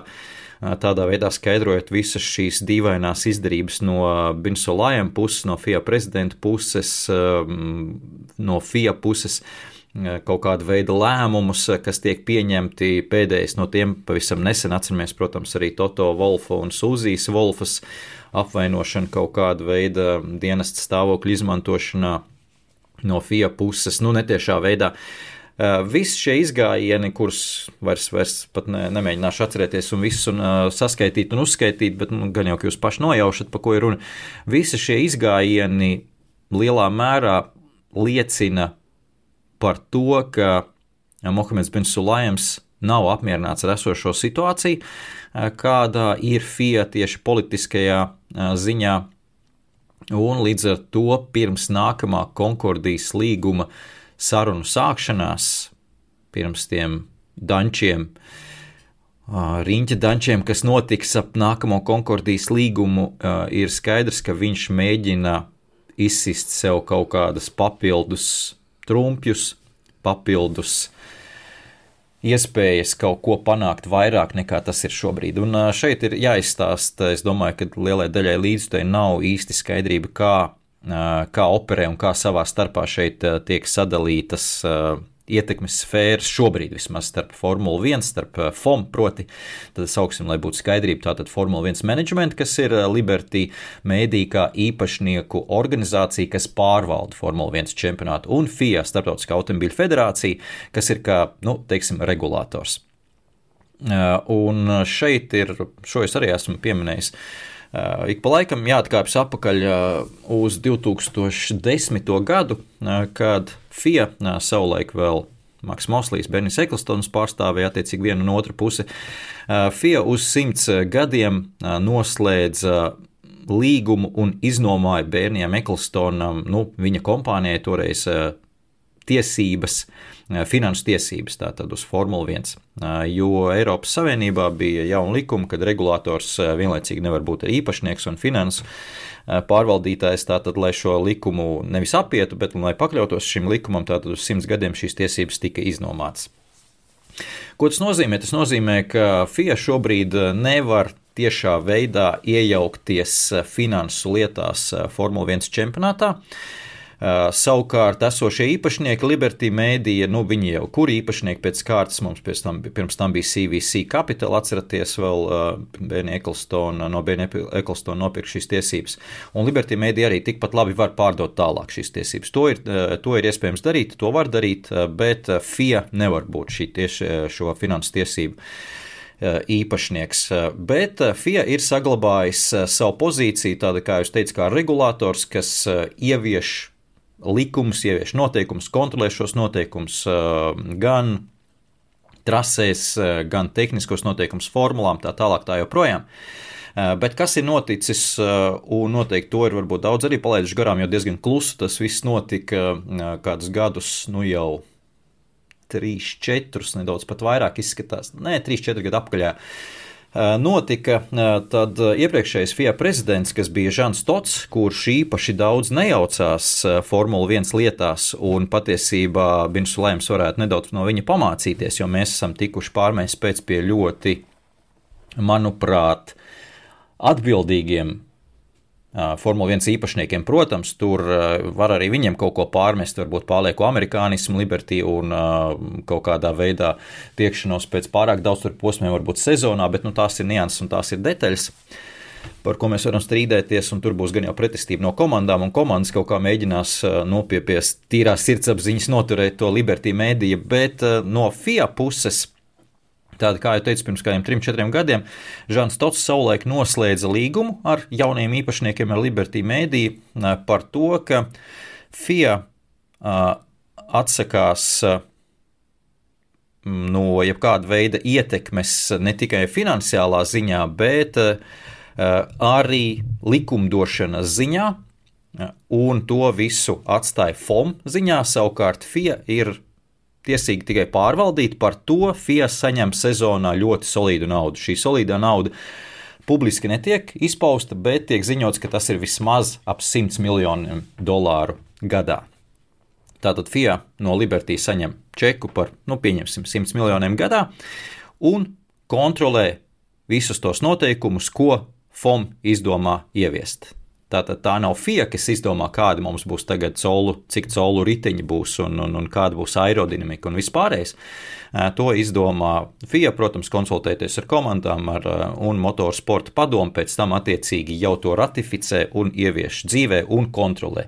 tādā veidā skaidrojot visas šīs dīvainās izdarības no Binsolājiem puses, no FIA prezidenta puses, no FIA puses kaut kāda veida lēmumus, kas tiek pieņemti. Pēdējais no tiem pavisam nesen atceramies, protams, arī Toto Wolfa un Sūzijas Wolfas apvainošana kaut kāda veida dienesta stāvokļa izmantošanā no FIA puses, nu, netiešā veidā. Uh, visi šie izgājieni, kurus vairs, vairs pat ne, nemēģināšu atcerēties un visus un, uh, saskaitīt un uzskaitīt, bet nu, gan jau, jūs paši nojaušat, pa ko ir runa. Visi šie izgājieni lielā mērā liecina par to, ka Mohameds bin Sulājams nav apmierināts ar esošo situāciju, kādā ir FIA tieši politiskajā ziņā. Un līdz ar to pirms nākamā Konkordijas līguma sarunu sākšanās, pirms tiem dančiem, riņķa dančiem, kas notiks ap nākamo Konkordijas līgumu, ir skaidrs, ka viņš mēģina izsist sev kaut kādas papildus trumpjus, papildus iespējas kaut ko panākt vairāk nekā tas ir šobrīd. Un šeit ir jāizstāsta, es domāju, ka lielai daļai līdzstēji nav īsti skaidrība, kā, kā operē un kā savā starpā šeit tiek sadalītas ietekmes sfēras šobrīd vismaz starp Formuli 1, starp FOM, proti, tad sauksim, lai būtu skaidrība, tātad Formuli 1 management, kas ir Liberty mēdī kā īpašnieku organizācija, kas pārvalda Formuli 1 čempionātu, un FIA, Startautiskā automobīļu federācija, kas ir kā, nu, teiksim, regulators. Un šeit ir, šo es arī esmu pieminējis, Ik pa laikam jāatkāpjas atpakaļ uz 2010. gadu, kad FIA savulaik vēl Maks Moslīs, Bernis Eklstons pārstāvēja attiecīgi vienu un otru pusi. FIA uz simts gadiem noslēdza līgumu un iznomāja bērniem Eklstonam, nu, viņa kompānijai toreiz tiesības, finansu tiesības tātad uz Formuli 1. Jo Eiropas Savienībā bija jauna likuma, kad regulators vienlaicīgi nevar būt īpašnieks un finansu pārvaldītājs, tātad, lai šo likumu nevis apietu, bet lai pakļautos šim likumam, tātad uz simts gadiem šīs tiesības tika iznomātas. Ko tas nozīmē? Tas nozīmē, ka FIA šobrīd nevar tiešā veidā iejaukties finansu lietās Formule 1 čempionātā. Uh, savukārt, esošie īpašnieki, Liberty Media, nu, viņi jau kur īpašnieki pēc kārtas mums tam, pirms tam bija CVC Capital, atceraties vēl Bērni Eklstona, no Bērni Eklstona nopirkt šīs tiesības. Un Liberty Media arī tikpat labi var pārdot tālāk šīs tiesības. To ir, to ir iespējams darīt, to var darīt, bet FIA nevar būt šī tieši šo finansu tiesību īpašnieks. Bet FIA ir saglabājis savu pozīciju, tāda kā jūs teicat, kā regulators, kas ievieš likumus, ievieš noteikumus, kontrolē šos noteikumus gan trasēs, gan tehniskos noteikumus, formulām, tā tālāk, tā joprojām. Bet kas ir noticis, un noteikti to ir varbūt daudz arī palaiduši garām, jo diezgan klusu tas viss notika kādus gadus, nu jau 3, 4, nedaudz pat vairāk izskatās, nē, 3, 4 gadu apkaļā. Uh, Eh, notika, eh, tad eh, iepriekšējais FIA prezidents, kas bija Žants Tots, kurš īpaši daudz nejaucās Formula 1 lietās, un patiesībā Bins Lēms varētu nedaudz no viņa pamācīties, jo mēs esam tikuši pārmēs pēc pie ļoti, manuprāt, atbildīgiem Formula 1 īpašniekiem, protams, tur var arī viņiem kaut ko pārmest, varbūt pārlieku amerikānismu, liberty un kaut kādā veidā tiekšanos pēc pārāk daudz posmiem, varbūt sezonā, bet nu, tās ir nianses un tās ir detaļas. Par ko mēs varam strīdēties, un tur būs gan jau pretestība no komandām, un komandas kaut kā mēģinās pie, pie tīrās sirdsapziņas noturēt to Liberty mēdīju, bet no FIA puses Tāda, kā jau teicu, pirms kādiem trim, četriem gadiem Žants Tots savulaik noslēdza līgumu ar jauniem īpašniekiem, ar Liberty Media par to, ka FIA atsakās no jebkāda veida ietekmes ne tikai finansiālā ziņā, bet arī likumdošanas ziņā, un to visu atstāja FOM ziņā. Savukārt FIA ir tiesīgi tikai pārvaldīt, par to FIA saņem sezonā ļoti solīdu naudu. Šī solīdā nauda publiski netiek izpausta, bet tiek ziņots, ka tas ir vismaz ap 100 miljoniem dolāru gadā. Tātad FIA no Liberty saņem čeku par, nu, pieņemsim, 100 miljoniem gadā un kontrolē visus tos noteikumus, ko FOM izdomā ieviest. Tātad tā nav FIA, kas izdomā, kāda mums būs tagad colu, cik colu riteņi būs un, un, un kāda būs aerodinamika un vispārējais. To izdomā FIA, protams, konsultēties ar komandām ar, un motorsporta padomu, pēc tam attiecīgi jau to ratificē un ievieš dzīvē un kontrolē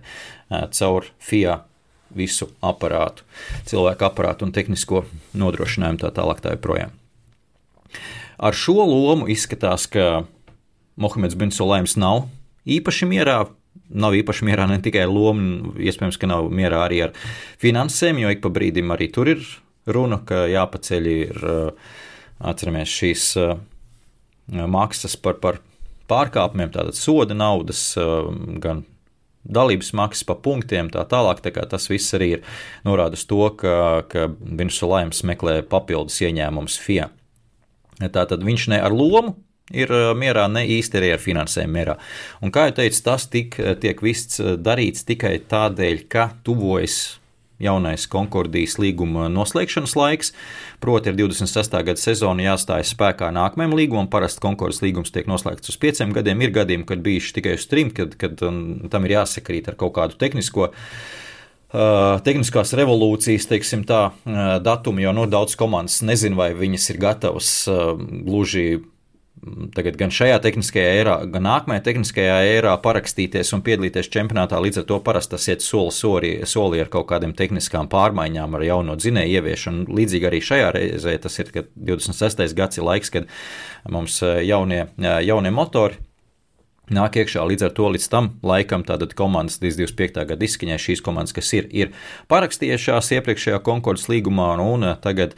caur FIA visu aparātu, cilvēku aparātu un tehnisko nodrošinājumu tā tālāk tā joprojām. Ar šo lomu izskatās, ka Mohameds Binsulēms nav īpaši mierā. Nav īpaši mierā ne tikai loma, iespējams, ka nav mierā arī ar finansēm, jo ik pa brīdim arī tur ir runa, ka jāpaceļ ir, atceramies, šīs maksas par, par pārkāpumiem, tātad soda naudas, gan dalības maksas pa punktiem, tā tālāk. Tā tas viss arī ir norāda uz to, ka, ka viņš Laims meklē papildus ieņēmumus FIA. Tātad viņš ne ar lomu ir mierā, ne īsti arī ar finansēm mierā. Un, kā jau teicu, tas tik, tiek viss darīts tikai tādēļ, ka tuvojas jaunais Konkordijas līguma noslēgšanas laiks. Proti, ar 26. gada sezonu jāstājas spēkā nākamajam līgumam. Parasti Konkordas līgums tiek noslēgts uz pieciem gadiem. Ir gadījumi, kad bijuši tikai uz trim, kad, kad tam ir jāsakrīt ar kaut kādu tehnisko. Uh, tehniskās revolūcijas, teiksim, tā uh, datumu, jo nu, daudz komandas nezina, vai viņas ir gatavas uh, gluži tagad gan šajā tehniskajā ērā, gan nākamajā tehniskajā ērā parakstīties un piedalīties čempionātā. Līdz ar to parasti tas iet soli, soli, soli ar kaut kādiem tehniskām pārmaiņām, ar jauno dzinēju ieviešanu. Līdzīgi arī šajā reizē tas ir 26. gads ir laiks, kad mums eh, jaunie, eh, jaunie motori nāk iekšā. Līdz ar to līdz tam laikam tātad komandas līdz 25. gada izskaņai šīs komandas, kas ir, ir parakstījušās iepriekšējā konkursu līgumā, un uh, tagad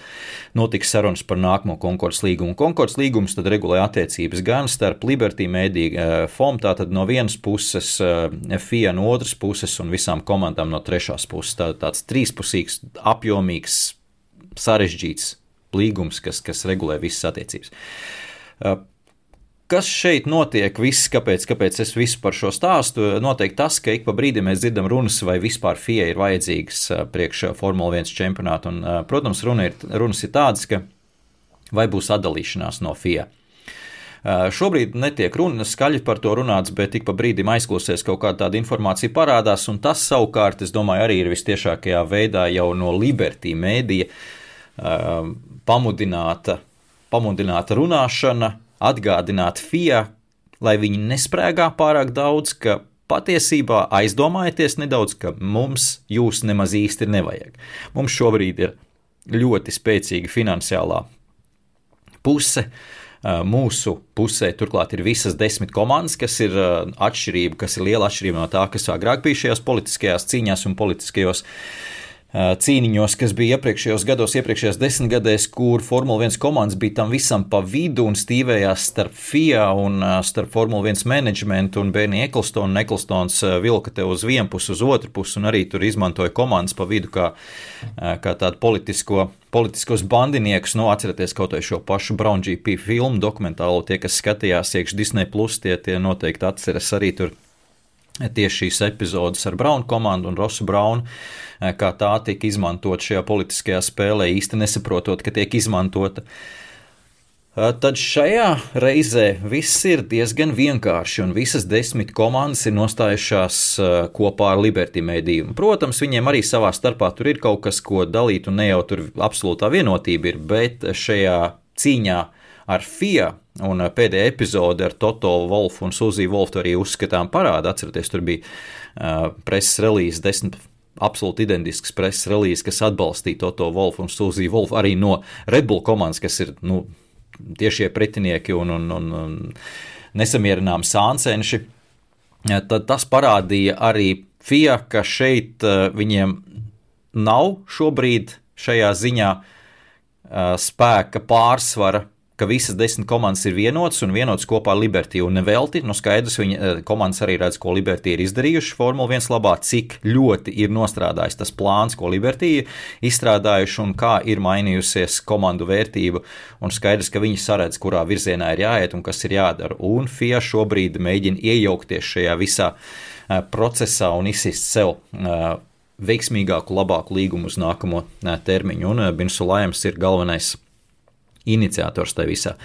notiks sarunas par nākamo konkursu līgumu. Konkursu līgums tad regulē attiecības gan starp Liberty Media uh, FOM, tātad no vienas puses, uh, FIA no otras puses un visām komandām no trešās puses. Tā, tāds trīspusīgs, apjomīgs, sarežģīts līgums, kas, kas regulē visas attiecības. Kas šeit notiek? Viss, kāpēc, kāpēc es visu par šo stāstu? Noteikti tas, ka ik pa brīdim mēs dzirdam runas, vai vispār FIA ir vajadzīgas priekš Formule 1 čempionāta. Un, protams, runa ir, runas ir tādas, ka vai būs atdalīšanās no FIA. Šobrīd netiek runa skaļi par to runāts, bet ik pa brīdim aizklausies kaut kāda tāda informācija parādās, un tas savukārt, es domāju, arī ir vistiešākajā veidā jau no Liberty mēdīja pamudināta, pamudināta runāšana, atgādināt FIA, lai viņi nesprēgā pārāk daudz, ka patiesībā aizdomājieties nedaudz, ka mums jūs nemaz īsti nevajag. Mums šobrīd ir ļoti spēcīga finansiālā puse. Mūsu pusē turklāt ir visas desmit komandas, kas ir atšķirība, kas ir liela atšķirība no tā, kas agrāk bija šajās politiskajās cīņās un politiskajos uh, cīniņos, kas bija iepriekšējos gados, iepriekšējās desmitgadēs, kur Formule 1 komandas bija tam visam pa vidu un stīvējās starp FIA un starp Formule 1 menedžmentu un Bērni Eklstonu. Eklstons vilka te uz vienu pusi, uz otru pusi un arī tur izmantoja komandas pa vidu kā, kā tādu politisko. Politiskos bandiniekus, nu, atcerieties kaut vai šo pašu Brown GP filmu dokumentālo, tie, kas skatījās iekš Disney, Plus, tie, tie noteikti atceras arī tur tieši šīs epizodes ar Braunu komandu un Rosu Braunu, eh, kā tā tika izmantot šajā politiskajā spēlē, īsti nesaprotot, ka tiek izmantota. Eh, tad šajā reizē viss ir diezgan vienkārši, un visas desmit komandas ir nostājušās eh, kopā ar Liberty mēdījumu. Protams, viņiem arī savā starpā tur ir kaut kas, ko dalīt, un ne jau tur absolūtā vienotība ir, bet šajā cīņā ar FIA Un uh, pēdējā epizode ar Toto Wolfu un Suziju Wolfu arī uzskatām parāda. Atcerieties, tur bija uh, preses relīze, desmit absolūti identisks preses relīze, kas atbalstīja Toto Wolfu un Suziju Wolfu arī no Red Bull komandas, kas ir nu, tiešie pretinieki un, un, un, un nesamierināmi sāncenši. Tad tas parādīja arī FIA, ka šeit uh, viņiem nav šobrīd šajā ziņā spēka pārsvara ka visas desmit komandas ir vienotas un vienotas kopā ar Liberty un nevelti. Nu, skaidrs, viņa eh, komandas arī redz, ko Liberty ir izdarījuši Formule 1 labā, cik ļoti ir nostrādājis tas plāns, ko Liberty ir izstrādājuši un kā ir mainījusies komandu vērtība. Un skaidrs, ka viņi saredz, kurā virzienā ir jāiet un kas ir jādara. Un FIA šobrīd mēģina iejaukties šajā visā eh, procesā un izsist sev eh, veiksmīgāku, labāku līgumu uz nākamo termiņu. Un Binsulājums ir galvenais iniciators tajā visā.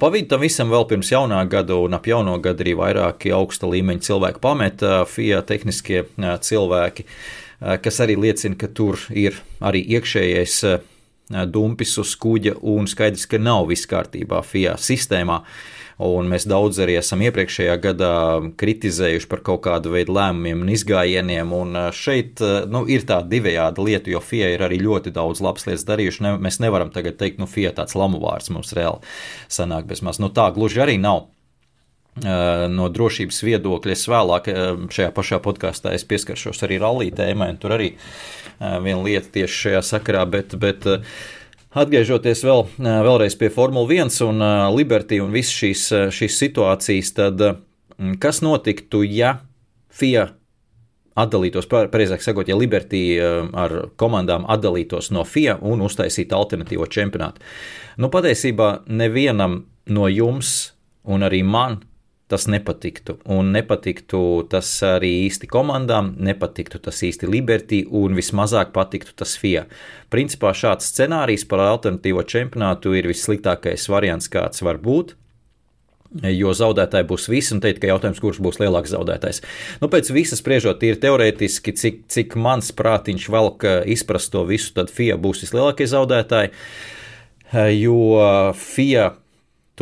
Pavīd tam visam vēl pirms jaunā gada un ap jauno gadu arī vairāki augsta līmeņa cilvēki pameta FIA tehniskie cilvēki, kas arī liecina, ka tur ir arī iekšējais dumpis uz kuģa un skaidrs, ka nav viss kārtībā FIA sistēmā. Un mēs daudz arī esam iepriekšējā gadā kritizējuši par kaut kādu veidu lēmumiem un izgājieniem. Un šeit nu, ir tāda divējāda lieta, jo FIA ir arī ļoti daudz labas lietas darījuši. Ne, mēs nevaram tagad teikt, nu, FIA tāds lamu vārds mums reāli sanāk bez maz. Nu, tā gluži arī nav no drošības viedokļa. Es vēlāk šajā pašā podkāstā pieskaršos arī rallija tēmai, un tur arī viena lieta tieši šajā sakarā. Bet, bet Atgriežoties vēl, vēlreiz pie Formule 1 un Liberty un visas šīs, šīs situācijas, tad kas notiktu, ja FIA atdalītos, precīzāk sakot, ja Liberty ar komandām atdalītos no FIA un uztaisītu alternatīvo čempionātu? Nu, patiesībā nevienam no jums un arī man tas nepatiktu. Un nepatiktu tas arī īsti komandām, nepatiktu tas īsti Liberty un vismazāk patiktu tas FIA. Principā šāds scenārijs par alternatīvo čempionātu ir vissliktākais variants, kāds var būt. Jo zaudētāji būs visi, un teikt, ka jautājums, kurš būs lielāks zaudētājs. Nu, pēc visas spriežot, ir teorētiski, cik, cik mans prātiņš velk izprast to visu, tad FIA būs vislielākie zaudētāji. Jo FIA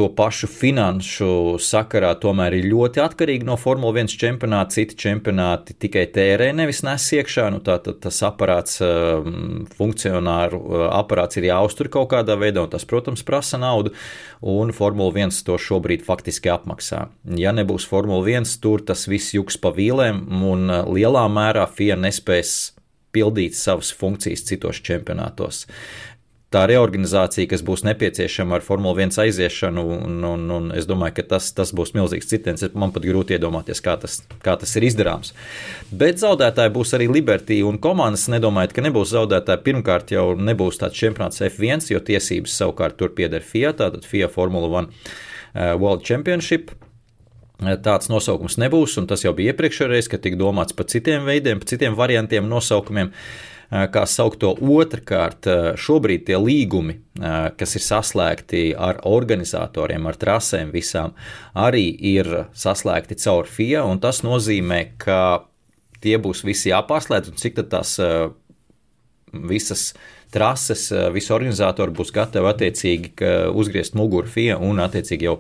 to pašu finanšu sakarā tomēr ir ļoti atkarīgi no Formule 1 čempionāta. Citi čempionāti tikai tērē, nevis nes iekšā. Nu, tā, tā, tas aparāts, um, funkcionāru uh, aparāts ir jāuztur kaut kādā veidā, un tas, protams, prasa naudu. Un Formule 1 to šobrīd faktiski apmaksā. Ja nebūs Formule 1, tur tas viss juks pa vīlēm, un uh, lielā mērā FIA nespēs pildīt savas funkcijas citos čempionātos tā reorganizācija, kas būs nepieciešama ar Formuli 1 aiziešanu, un, un, un es domāju, ka tas, tas būs milzīgs citiens. Man pat grūti iedomāties, kā tas, kā tas ir izdarāms. Bet zaudētāji būs arī Liberty un komandas. Nedomājiet, ka nebūs zaudētāji. Pirmkārt, jau nebūs tāds čempionāts F1, jo tiesības savukārt tur pieder FIA, tātad FIA Formula 1 uh, World Championship. Uh, tāds nosaukums nebūs, un tas jau bija iepriekšējais, kad tika domāts par citiem veidiem, par citiem variantiem, nosaukumiem. Uh, Eh, kā saukt to otrkārt, eh, šobrīd tie līgumi, eh, kas ir saslēgti ar organizatoriem, ar trasēm visām, arī ir saslēgti caur FIA, un tas nozīmē, ka tie būs visi jāpārslēdz, un cik tad tās visas trases, visi organizatori būs gatavi attiecīgi uzgriezt muguru FIA un attiecīgi jau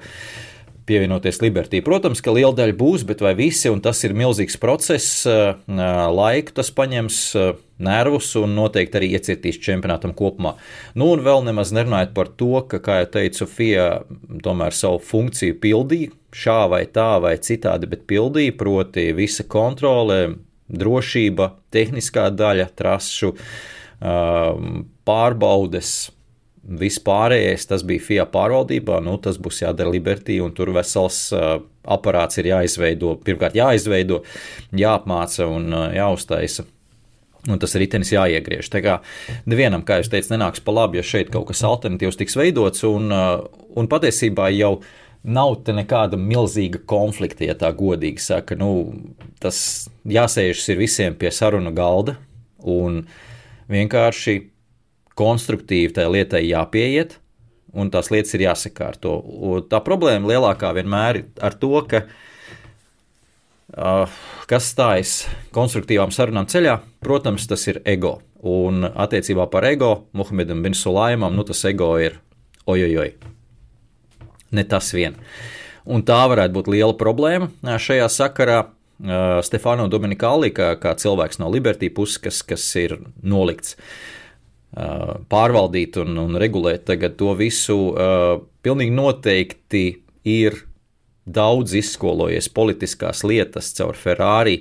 pievienoties Liberty. Protams, ka liela daļa būs, bet vai visi, un tas ir milzīgs process, laiku tas paņems nervus un noteikti arī iecirtīs čempionātam kopumā. Nu, un vēl nemaz nerunājot par to, ka, kā jau teicu, Sofija tomēr savu funkciju pildīja, šā vai tā vai citādi, bet pildīja, proti visa kontrole, drošība, tehniskā daļa, trašu, um, pārbaudes. Vispārējais tas bija FIA pārvaldībā, nu, tas būs jādara Liberty, un tur vesels uh, aparāts ir jāizveido. Pirmkārt, jāizveido, jāapmāca un uh, jāuztaisa Un tas ritenis jāiegriež. Tā kā nevienam, kā jūs teicat, nenāks pa labi, ja šeit kaut kas alternatīvs tiks veidots, un, uh, un patiesībā jau nav te nekāda milzīga konflikta, ja tā godīgi saka. Nu, tas jāsēžas ir visiem pie sarunu galda, un vienkārši konstruktīvi tai lietai jāpieiet, un tās lietas ir jāsakārto. Un tā problēma lielākā vienmēr ir ar to, ka uh, kas stājas konstruktīvām sarunām ceļā, protams, tas ir ego. Un attiecībā par ego Muhamedam bin Sulaimam, nu tas ego ir ojojoj. Ne tas vien. Un tā varētu būt liela problēma šajā sakarā. Stefano Dominikāli, kā, kā cilvēks no Liberty puses, kas, kas ir nolikts pārvaldīt un, un regulēt to visu, pilnīgi noteikti ir daudz izskolojies politiskās lietas caur Ferrari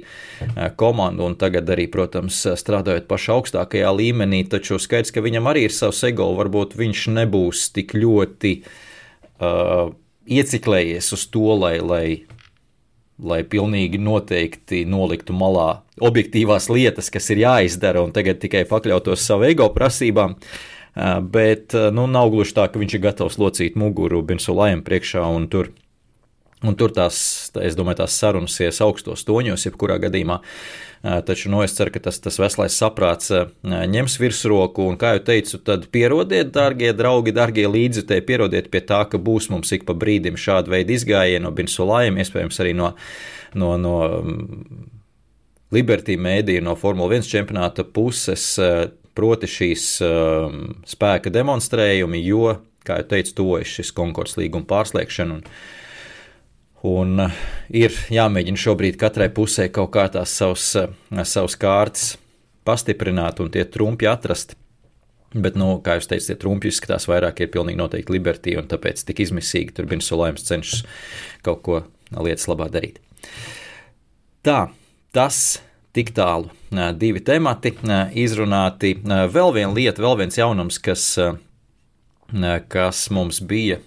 komandu, un tagad arī, protams, strādājot pašā augstākajā līmenī, taču skaidrs, ka viņam arī ir savs ego, varbūt viņš nebūs tik ļoti uh, ieciklējies uz to, lai, lai, lai pilnīgi noteikti noliktu malā objektīvās lietas, kas ir jāizdara, un tagad tikai pakļautos savu ego prasībām. Uh, bet nu, nav gluži tā, ka viņš ir gatavs locīt muguru Binsulājam priekšā un tur Un tur tās, es domāju, tās sarunas ies augstos toņos, jebkurā gadījumā. Taču nu, es ceru, ka tas, tas veselais saprāts ņems virsroku. Un, kā jau teicu, tad pierodiet, darbie draugi, darbie līdzjutēji, pierodiet pie tā, ka būs mums ik pa brīdim šāda veida izgājieni no Binsulājiem, iespējams arī no, no, no Liberty mēdīja, no Formula 1 čempionāta puses, proti šīs spēka demonstrējumi, jo, kā jau teicu, tojas šis konkurss līguma pārslēgšana. Un, Un eh, ir jāmēģina šobrīd katrai pusē kaut kā tās savas, eh, savas kārtas pastiprināt un tie trumpi atrast. Bet, nu, kā jūs teicat, tie trumpi izskatās vairāk ir pilnīgi noteikti libertī, un tāpēc tik izmisīgi tur bija Solājums cenšas kaut ko lietas labā darīt. Tā, tas tik tālu divi temati izrunāti. Vēl viena lieta, vēl viens jaunums, kas kas mums bija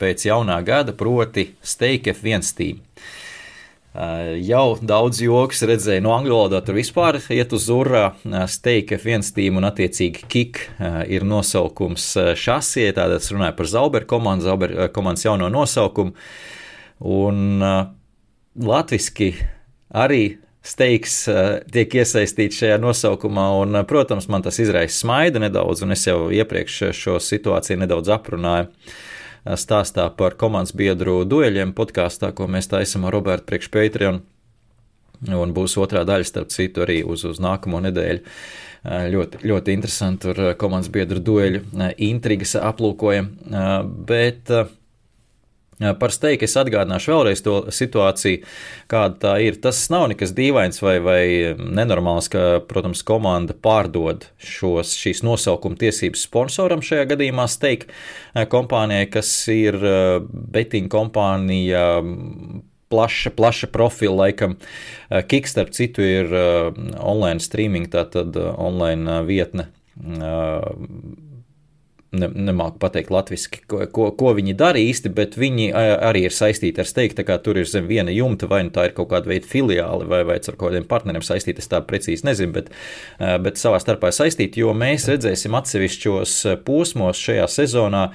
pēc jaunā gada, proti Steak F1 Team. Jau daudz joks redzēju no angļu valodā, tur vispār iet uz urā. Steak F1 Team un attiecīgi Kik ir nosaukums šasie, tātad es runāju par Zauber komandu, Zauber komandas jauno nosaukumu. Un latviski arī steiks eh, tiek iesaistīts šajā nosaukumā, un, eh, protams, man tas izraisa smaidu nedaudz, un es jau iepriekš šo situāciju nedaudz aprunāju eh, stāstā par komandas biedru dueļiem podkāstā, ko mēs taisam ar Robertu priekš Patreon. Un būs otrā daļa, starp citu, arī uz, uz nākamo nedēļu. Ļoti, ļoti interesanti tur komandas biedru dueļu intrigas aplūkojam. Bet Par steiku es atgādināšu vēlreiz to situāciju, kāda tā ir. Tas nav nekas dīvains vai, vai nenormāls, ka, protams, komanda pārdod šos, šīs nosaukuma tiesības sponsoram, šajā gadījumā steika kompānijai, kas ir betinga kompānija plaša, plaša profila, laikam. Kik, starp citu, ir online streaming, tātad online vietne ne, nemāku pateikt latviešu, ko, ko, ko viņi dara īsti, bet viņi arī ir saistīti ar steigtu. Tā kā tur ir zem viena jumta, vai nu tā ir kaut kāda veida filiāli, vai, vai ar kādiem partneriem saistīta. Es tā precīzi nezinu, bet, bet savā starpā saistīti, jo mēs redzēsim atsevišķos posmos šajā sezonā,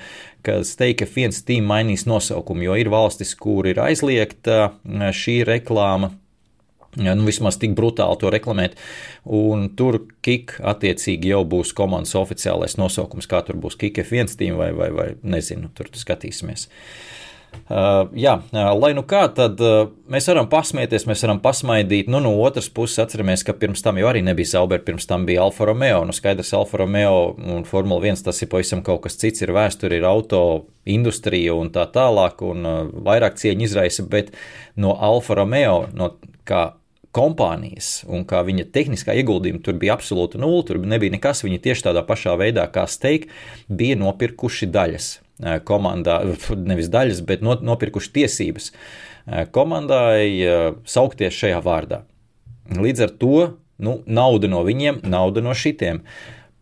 ka steika viens tīm mainīs nosaukumu, jo ir valstis, kur ir aizliegta šī reklāma nu, vismaz tik brutāli to reklamēt. Un tur KIK attiecīgi jau būs komandas oficiālais nosaukums, kā tur būs KIK F1 tīm vai, vai, vai nezinu, tur skatīsimies. Uh, jā, uh, lai nu kā, tad uh, mēs varam pasmieties, mēs varam pasmaidīt. Nu, no otras puses, atceramies, ka pirms tam jau arī nebija Zauber, pirms tam bija Alfa Romeo. Nu, skaidrs, Alfa Romeo un Formula 1 tas ir pavisam kaut kas cits, ir vēsture, ir auto industrija un tā tālāk, un uh, vairāk cieņu izraisa, bet no Alfa Romeo, no kā kompānijas un kā viņa tehniskā ieguldījuma tur bija absolūta nulle, tur nebija nekas. Viņi tieši tādā pašā veidā kā steik bija nopirkuši daļas eh, komandā, nevis daļas, bet nopirkuši tiesības eh, komandai eh, saukties šajā vārdā. Līdz ar to nu, nauda no viņiem, nauda no šitiem.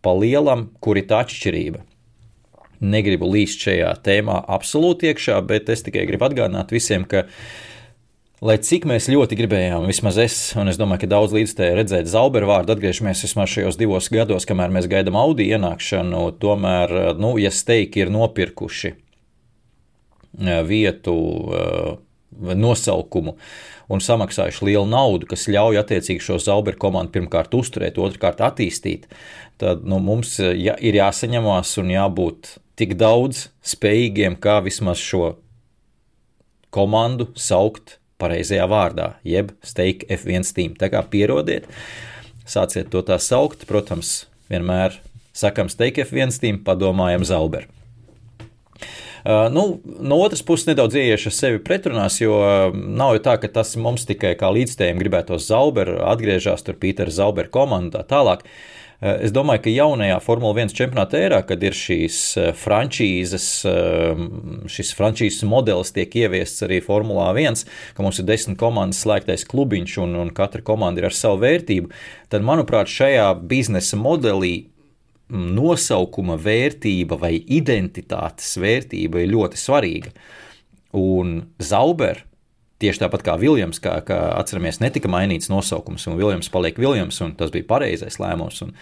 Pa lielam, kur ir tā atšķirība? Negribu līst šajā tēmā absolūti iekšā, bet es tikai gribu atgādināt visiem, ka uh, Lai cik mēs ļoti gribējām, vismaz es, un es domāju, ka daudz līdzstēji redzēt Zauberu vārdu, atgriežamies vismaz šajos divos gados, kamēr mēs gaidām Audi ienākšanu, tomēr, nu, ja steiki ir nopirkuši eh, vietu, eh, nosaukumu un samaksājuši lielu naudu, kas ļauj attiecīgi šo Zauberu komandu pirmkārt uzturēt, otrkārt attīstīt, tad nu, mums ja, ir jāsaņemās un jābūt tik daudz spējīgiem, kā vismaz šo komandu saukt pareizajā vārdā, jeb steak F1 steam. Tā kā pierodiet, sāciet to tā saukt, protams, vienmēr sakam steak F1 steam, padomājam Zauber. Uh, nu, no otras puses, nedaudz ieiešu sevi pretrunās, jo uh, nav jau tā, ka tas mums tikai kā līdzstējiem gribētos Zauber, atgriežas tur Pīters Zauber komanda un tā tālāk. Uh, es domāju, ka jaunajā Formule 1 čempionāta ērā, kad ir šīs eh, frančīzes, eh, šis frančīzes modelis tiek ieviests arī Formulā 1, ka mums ir desmit komandas slēgtais klubiņš un, un katra komanda ir ar savu vērtību, tad, manuprāt, šajā biznesa modelī mm, nosaukuma vērtība vai identitātes vērtība ir ļoti svarīga. Un Zauber Tieši tāpat kā Viljams, kā, kā atceramies, netika mainīts nosaukums, un Viljams paliek Viljams, un tas bija pareizais lēmums un,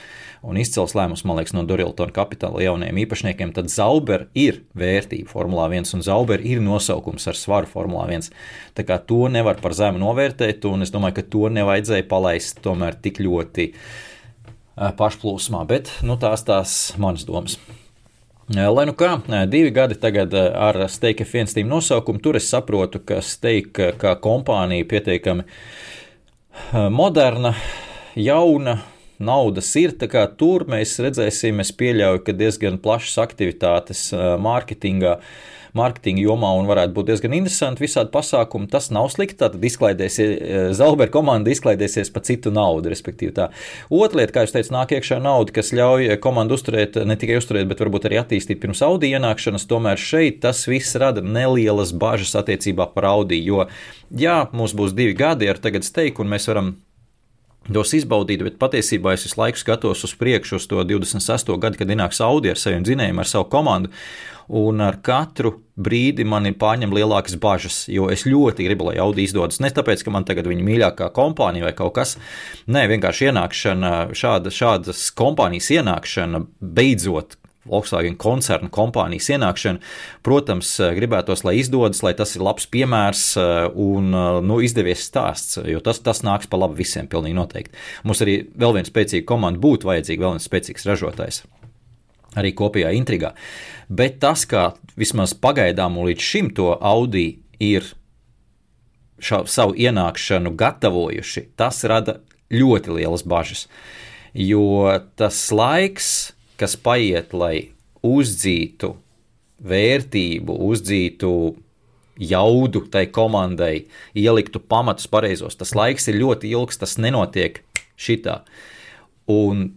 un izcils lēmums, man liekas, no Doriltona kapitāla jaunajiem īpašniekiem. Tad Zauber ir vērtība Formulā 1, un Zauber ir nosaukums ar svaru Formulā 1. Tā kā to nevar par zemu novērtēt, un es domāju, ka to nevajadzēja palaist tomēr tik ļoti pašplūsmā, bet nu, tās tās manas domas. Lai nu kā, divi gadi tagad ar Steika Fienstīm nosaukumu, tur es saprotu, ka Steika kā kompānija pietiekami moderna, jauna, naudas ir. Tur mēs redzēsim, es pieļauju, ka diezgan plašas aktivitātes mārketingā. Mārketinga jomā un varētu būt diezgan interesanti visādi pasākumi. Tas nav slikti. Tātad izklaidēsies, Zalbera komanda izklaidēsies pa citu naudu, respektīvi tā. Otra lieta, kā jūs teicat, nāk iekšā nauda, kas ļauj komandu uzturēt, ne tikai uzturēt, bet varbūt arī attīstīt pirms Audi ienākšanas. Tomēr šeit tas viss rada nelielas bažas attiecībā par Audi, jo jā, mums būs divi gadi ar tagad steiku un mēs varam tos izbaudīt, bet patiesībā es visu laiku skatos uz priekšu, uz to 26. gadu, kad ienāks Audi ar saviem dzinējiem, ar savu komandu un ar katru brīdi man ir pārņem lielākas bažas, jo es ļoti gribu, lai Audi izdodas. Ne tāpēc, ka man tagad viņa mīļākā kompānija vai kaut kas, nē, vienkārši ienākšana, šāda, šādas kompānijas ienākšana beidzot Volkswagen koncerna kompānijas ienākšana. Protams, gribētos, lai izdodas, lai tas ir labs piemērs un nu, izdevies stāsts, jo tas, tas nāks pa labu visiem, pilnīgi noteikti. Mums arī vēl viena spēcīga komanda būtu vajadzīga, vēl viens spēcīgs ražotājs arī kopējā intrigā. Bet tas, kā vismaz pagaidām un līdz šim to Audi ir šo, savu ienākšanu gatavojuši, tas rada ļoti lielas bažas. Jo tas laiks, kas paiet, lai uzdzītu vērtību, uzdzītu jaudu tai komandai, ieliktu pamatus pareizos. Tas laiks ir ļoti ilgs, tas nenotiek šitā. Un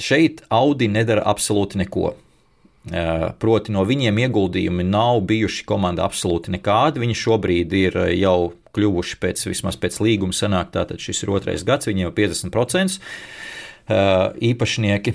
šeit Audi nedara absolūti neko. Proti, no viņiem ieguldījumi nav bijuši komanda absolūti nekādi. Viņi šobrīd ir jau kļuvuši pēc, vismaz pēc līguma sanāk, tātad šis ir otrais gads, viņiem jau 50% īpašnieki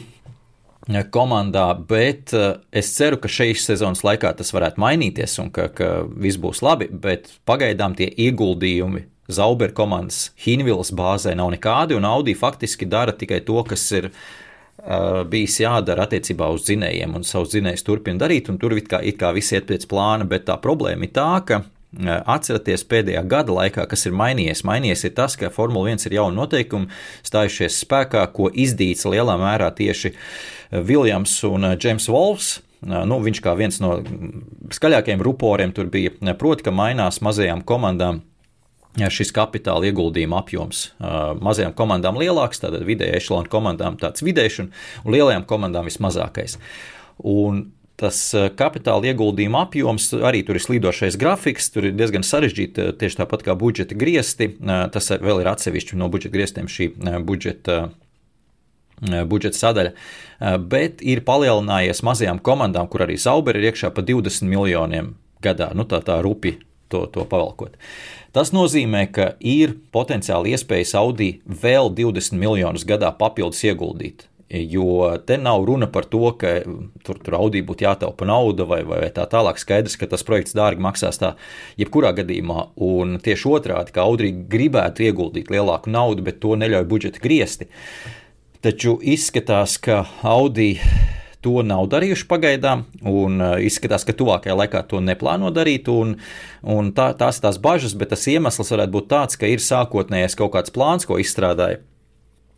komandā, bet es ceru, ka šīs sezonas laikā tas varētu mainīties un ka, ka viss būs labi, bet pagaidām tie ieguldījumi Zauber komandas Hinvilas bāzē nav nekādi, un Audi faktiski dara tikai to, kas ir uh, bijis jādara attiecībā uz dzinējiem, un savus dzinējus turpina darīt, un tur it kā, it kā viss iet pēc plāna, bet tā problēma ir tā, ka Atcerieties, pēdējā gada laikā, kas ir mainījies, mainījies ir tas, ka Formula 1 ir jauni noteikumi stājušies spēkā, ko izdīca lielā mērā tieši Viljams un Džeims Volfs. Nu, viņš kā viens no skaļākajiem ruporiem tur bija, proti, ka mainās mazajām komandām šis kapitāla ieguldījuma apjoms. Mazajām komandām lielāks, tātad vidēji ešalonu komandām tāds vidējs un, un lielajām komandām vismazākais. Un tas kapitāla ieguldījuma apjoms, arī tur ir slīdošais grafiks, tur ir diezgan sarežģīti, tieši tāpat kā budžeta griesti. Tas vēl ir atsevišķi no budžeta griestiem šī budžeta. Budžeta sadaļa, bet ir palielinājies mazajām komandām, kur arī Zauberi ir iekšā pa 20 miljoniem gadā. Nu, tā tā rupi to, to pavalkot. Tas nozīmē, ka ir potenciāli iespējas Audi vēl 20 miljonus gadā papildus ieguldīt. Jo te nav runa par to, ka tur, tur Audi būtu jātaupa nauda vai, vai tā tālāk. Skaidrs, ka tas projekts dārgi maksās tā, jebkurā gadījumā. Un tieši otrādi, ka Audi gribētu ieguldīt lielāku naudu, bet to neļauj budžeta griesti. Taču izskatās, ka Audi to nav darījuši pagaidām, un uh, izskatās, ka tuvākajā laikā to neplāno darīt. Un, un tā, tās ir tās bažas, bet tas iemesls varētu būt tāds, ka ir sākotnējais kaut kāds plāns, ko izstrādāja.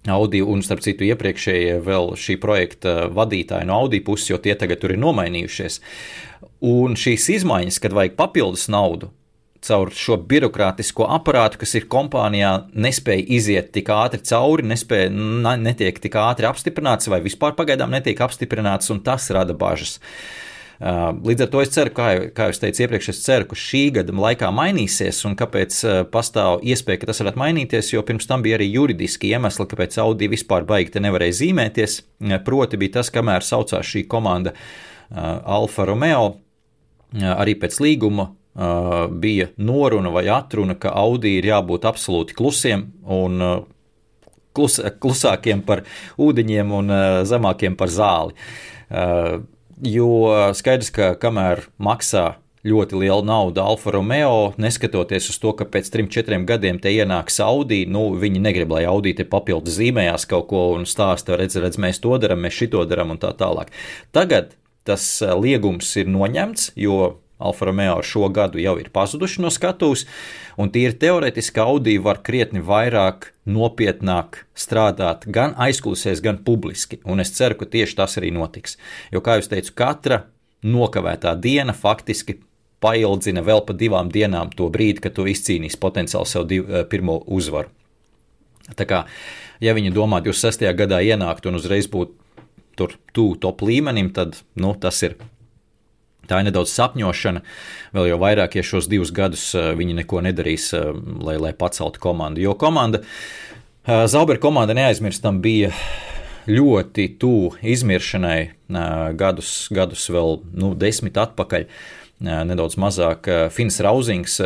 Audi un, starp citu, iepriekšējie vēl šī projekta vadītāji no Audi puses, jo tie tagad tur ir nomainījušies. Un šīs izmaiņas, kad vajag papildus naudu, caur šo birokrātisko aparātu, kas ir kompānijā, nespēja iziet tik ātri cauri, nespēja, netiek tik ātri apstiprināts vai vispār pagaidām netiek apstiprināts, un tas rada bažas. Uh, līdz ar to es ceru, kā kā jau teicu iepriekš, es ceru, ka šī gada laikā mainīsies, un kāpēc pastāv iespēja, ka tas varētu mainīties, jo pirms tam bija arī juridiski iemesli, kāpēc Audi vispār baigi te nevarēja zīmēties. Proti bija tas, kamēr saucās šī komanda Alfa Romeo, arī pēc līguma bija noruna vai atruna, ka Audi ir jābūt absolūti klusiem un klus, klusākiem par ūdeņiem un zemākiem par zāli. Jo skaidrs, ka kamēr maksā ļoti liela nauda Alfa Romeo, neskatoties uz to, ka pēc trim, četriem gadiem te ienāks Audi, nu, viņi negrib, lai Audi te papildus zīmējās kaut ko un stāsta, redz, redz, mēs to darām, mēs šito darām un tā tālāk. Tagad tas liegums ir noņemts, jo Alfa Romeo ar šo gadu jau ir pazuduši no skatuves, un tīri teorētiski Audi var krietni vairāk, nopietnāk strādāt gan aizkulisēs, gan publiski, un es ceru, ka tieši tas arī notiks. Jo, kā jau teicu, katra nokavētā diena faktiski paildzina vēl pa divām dienām to brīdi, kad tu izcīnīsi potenciāli sev div, eh, pirmo uzvaru. Tā kā, ja viņi domā 26. gadā ienākt un uzreiz būt tur tuvu top līmenim, tad nu, tas ir Tā ir nedaudz sapņošana, vēl jau vairāk, ja šos divus gadus eh, viņi neko nedarīs, eh, lai, lai paceltu komandu. Jo komanda, eh, Zauber komanda neaizmirstam, bija ļoti tuvu izmiršanai gadus, gadus vēl nu, desmit atpakaļ, nedaudz mazāk. Fins Rauzings,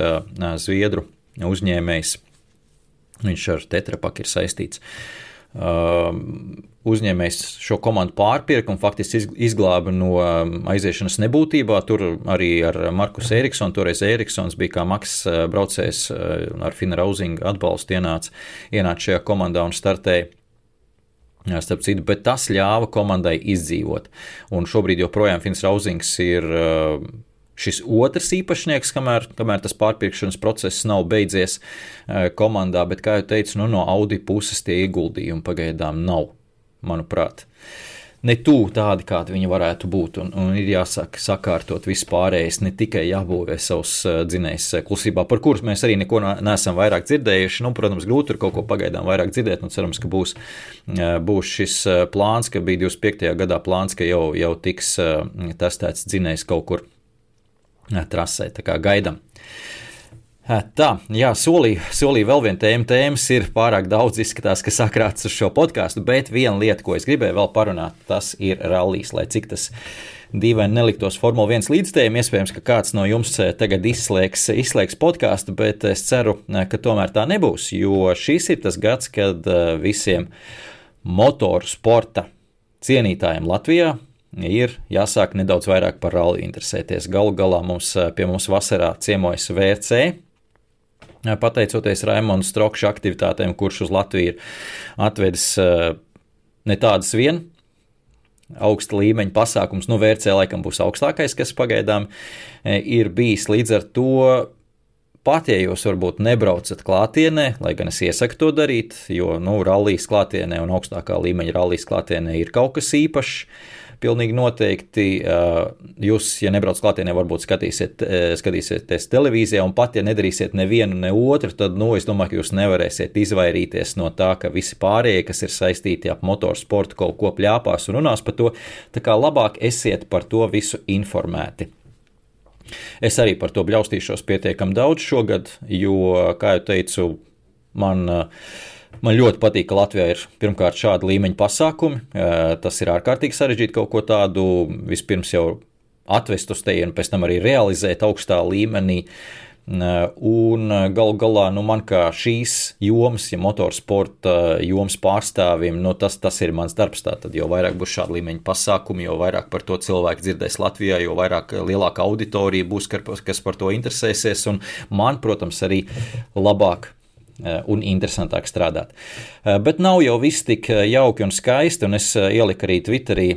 Zviedru uzņēmējs, viņš ar Tetrapaku ir saistīts. Um, uzņēmējs šo komandu pārpirka un faktiski izglāba no um, aiziešanas nebūtībā. Tur arī ar Markus Eriksonu, toreiz Eriksons bija kā maks uh, braucējs uh, ar Fina Rauzinga atbalstu ienāca, ienāca šajā komandā un startēja. Starp citu, bet tas ļāva komandai izdzīvot. Un šobrīd joprojām Fins Rauzings ir uh, šis otrs īpašnieks, kamēr, kamēr tas pārpirkšanas process nav beidzies eh, komandā, bet, kā jau teicu, nu, no Audi puses tie ieguldījumi pagaidām nav, manuprāt. Ne tuvu tādi, kādi viņi varētu būt, un, un ir jāsaka, sakārtot vispārējais, ne tikai jābūvē savus uh, dzinējus uh, klusībā, par kurus mēs arī neko neesam vairāk dzirdējuši. Nu, protams, grūti tur kaut ko pagaidām vairāk dzirdēt, un cerams, ka būs, būs šis plāns, ka bija 25. gadā plāns, ka jau, jau tiks testēts dzinējs kaut kur trasē. Tā kā gaidām. Tā, jā, solīju, solīju vēl vienu tēmu. Tēmas ir pārāk daudz, izskatās, ka sakrāts uz šo podkāstu, bet viena lieta, ko es gribēju vēl parunāt, tas ir rallies. Lai cik tas dīvaini neliktos Formule 1 līdzstājiem, iespējams, ka kāds no jums tagad izslēgs, izslēgs podkāstu, bet es ceru, ka tomēr tā nebūs, jo šis ir tas gads, kad visiem motoru sporta cienītājiem Latvijā ir jāsāk nedaudz vairāk par rallija interesēties. Galu galā mums pie mums vasarā ciemojas VRC, pateicoties Raimonda Strokša aktivitātēm, kurš uz Latviju ir atvedis eh, ne tādas vien. Augsta līmeņa pasākums, nu, vērcē laikam būs augstākais, kas pagaidām eh, ir bijis. Līdz ar to pat, ja jūs varbūt nebraucat klātienē, lai gan es iesaku to darīt, jo, nu, rallijas klātienē un augstākā līmeņa rallijas klātienē ir kaut kas īpašs Pilnīgi noteikti jūs, ja nebrauc klātienē, varbūt skatīsiet, skatīsieties televīzijā, un pat ja nedarīsiet nevienu, ne otru, tad, nu, es domāju, ka jūs nevarēsiet izvairīties no tā, ka visi pārējie, kas ir saistīti ap motorsportu, kaut ko pļāpās un runās par to. Tā kā labāk esiet par to visu informēti. Es arī par to bļaustīšos pietiekami daudz šogad, jo, kā jau teicu, man uh, Man ļoti patīk, ka Latvijā ir pirmkārt šāda līmeņa pasākumi. Tas ir ārkārtīgi sarežģīti kaut ko tādu vispirms jau atvest uz tejienu, pēc tam arī realizēt augstā līmenī. Un galu galā, nu, man kā šīs jomas, ja motorsporta jomas pārstāvim, nu, tas, tas ir mans darbs. Tātad, jo vairāk būs šāda līmeņa pasākumi, jo vairāk par to cilvēku dzirdēs Latvijā, jo vairāk lielāka auditorija būs, kas par to interesēsies. Un man, protams, arī labāk un interesantāk strādāt. Eh, bet nav jau viss tik eh, jauki un skaisti, un es ieliku arī Twitterī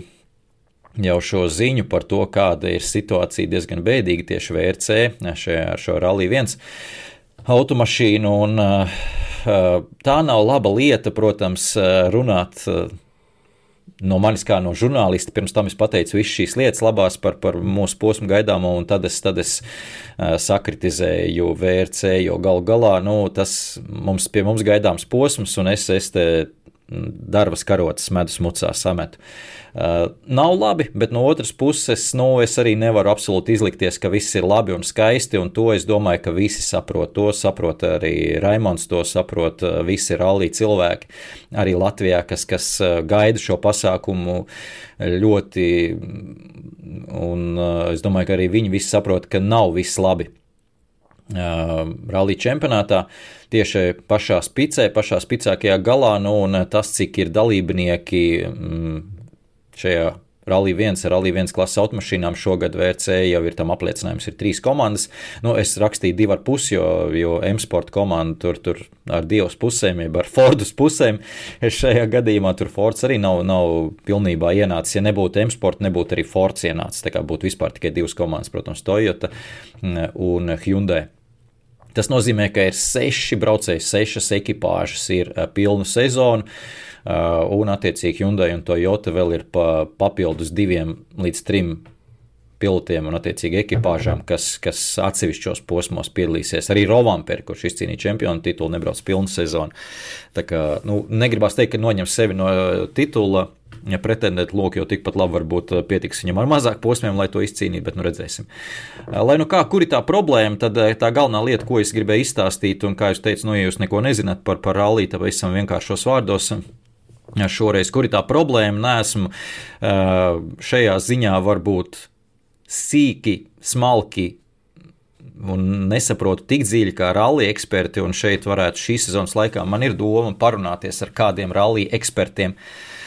jau šo ziņu par to, kāda ir situācija diezgan bēdīga tieši VRC šajā, ar šo Rally 1 automašīnu, un tā nav laba lieta, protams, runāt no manis kā no žurnālista, pirms tam es pateicu visas šīs lietas labās par, par mūsu posmu gaidāmo, un tad es, tad es sakritizēju VRC, jo gal galā nu, tas mums, pie mums gaidāms posms, un es, es te darbas karotes medus mucā sametu. Uh, nav labi, bet no otras puses, nu, es arī nevaru absolūti izlikties, ka viss ir labi un skaisti, un to es domāju, ka visi saprot. To saprot arī Raimons, to saprot uh, visi rallija cilvēki, arī Latvijā, kas, kas uh, gaida šo pasākumu ļoti, un uh, es domāju, ka arī viņi visi saprot, ka nav viss labi. Rallija čempionātā tieši pašā spicē, pašā spicākajā galā, nu, un tas, cik ir dalībnieki mm, šajā Rally 1 ar Rally 1 klases automašīnām šogad VRC jau ir tam apliecinājums, ir trīs komandas. Nu, es rakstīju divu ar pusi, jo, jo M-Sport komanda tur, tur ar divas pusēm, jeb ar Fordus pusēm. Es šajā gadījumā tur Fords arī nav, nav pilnībā ienācis. Ja nebūtu M-Sport, nebūtu arī Fords ienācis. Tā kā būtu vispār tikai divas komandas, protams, Toyota un Hyundai. Tas nozīmē, ka ir seši braucēji, sešas ekipāžas, ir pilna sezona, uh, un attiecīgi Hyundai un Toyota vēl ir pa, papildus diviem līdz trim pilotiem un, attiecīgi, ekipāžām, kas, kas atsevišķos posmos piedalīsies. Arī Rovampēra, kurš izcīnīja čempionu titulu, nebrauc pilnu sezonu. Tā kā, nu, negribas teikt, ka noņem sevi no titula ja pretendēt, lūk, jau tikpat labi varbūt eh, pietiks viņam ar mazāk posmiem, lai to izcīnītu, bet nu redzēsim. Eh, lai nu kā, kur ir tā problēma, tad eh, tā galvenā lieta, ko es gribēju izstāstīt, un kā jūs teicat, nu, ja jūs neko nezināt par, par rallī, tad esam vienkāršos vārdos. Šoreiz, kur ir tā problēma, neesmu šajā ziņā varbūt sīki, smalki un nesaprotu tik dziļi kā rallija eksperti, un šeit varētu šīs sezonas laikā man ir doma parunāties ar kādiem rallija ekspertiem. Uh,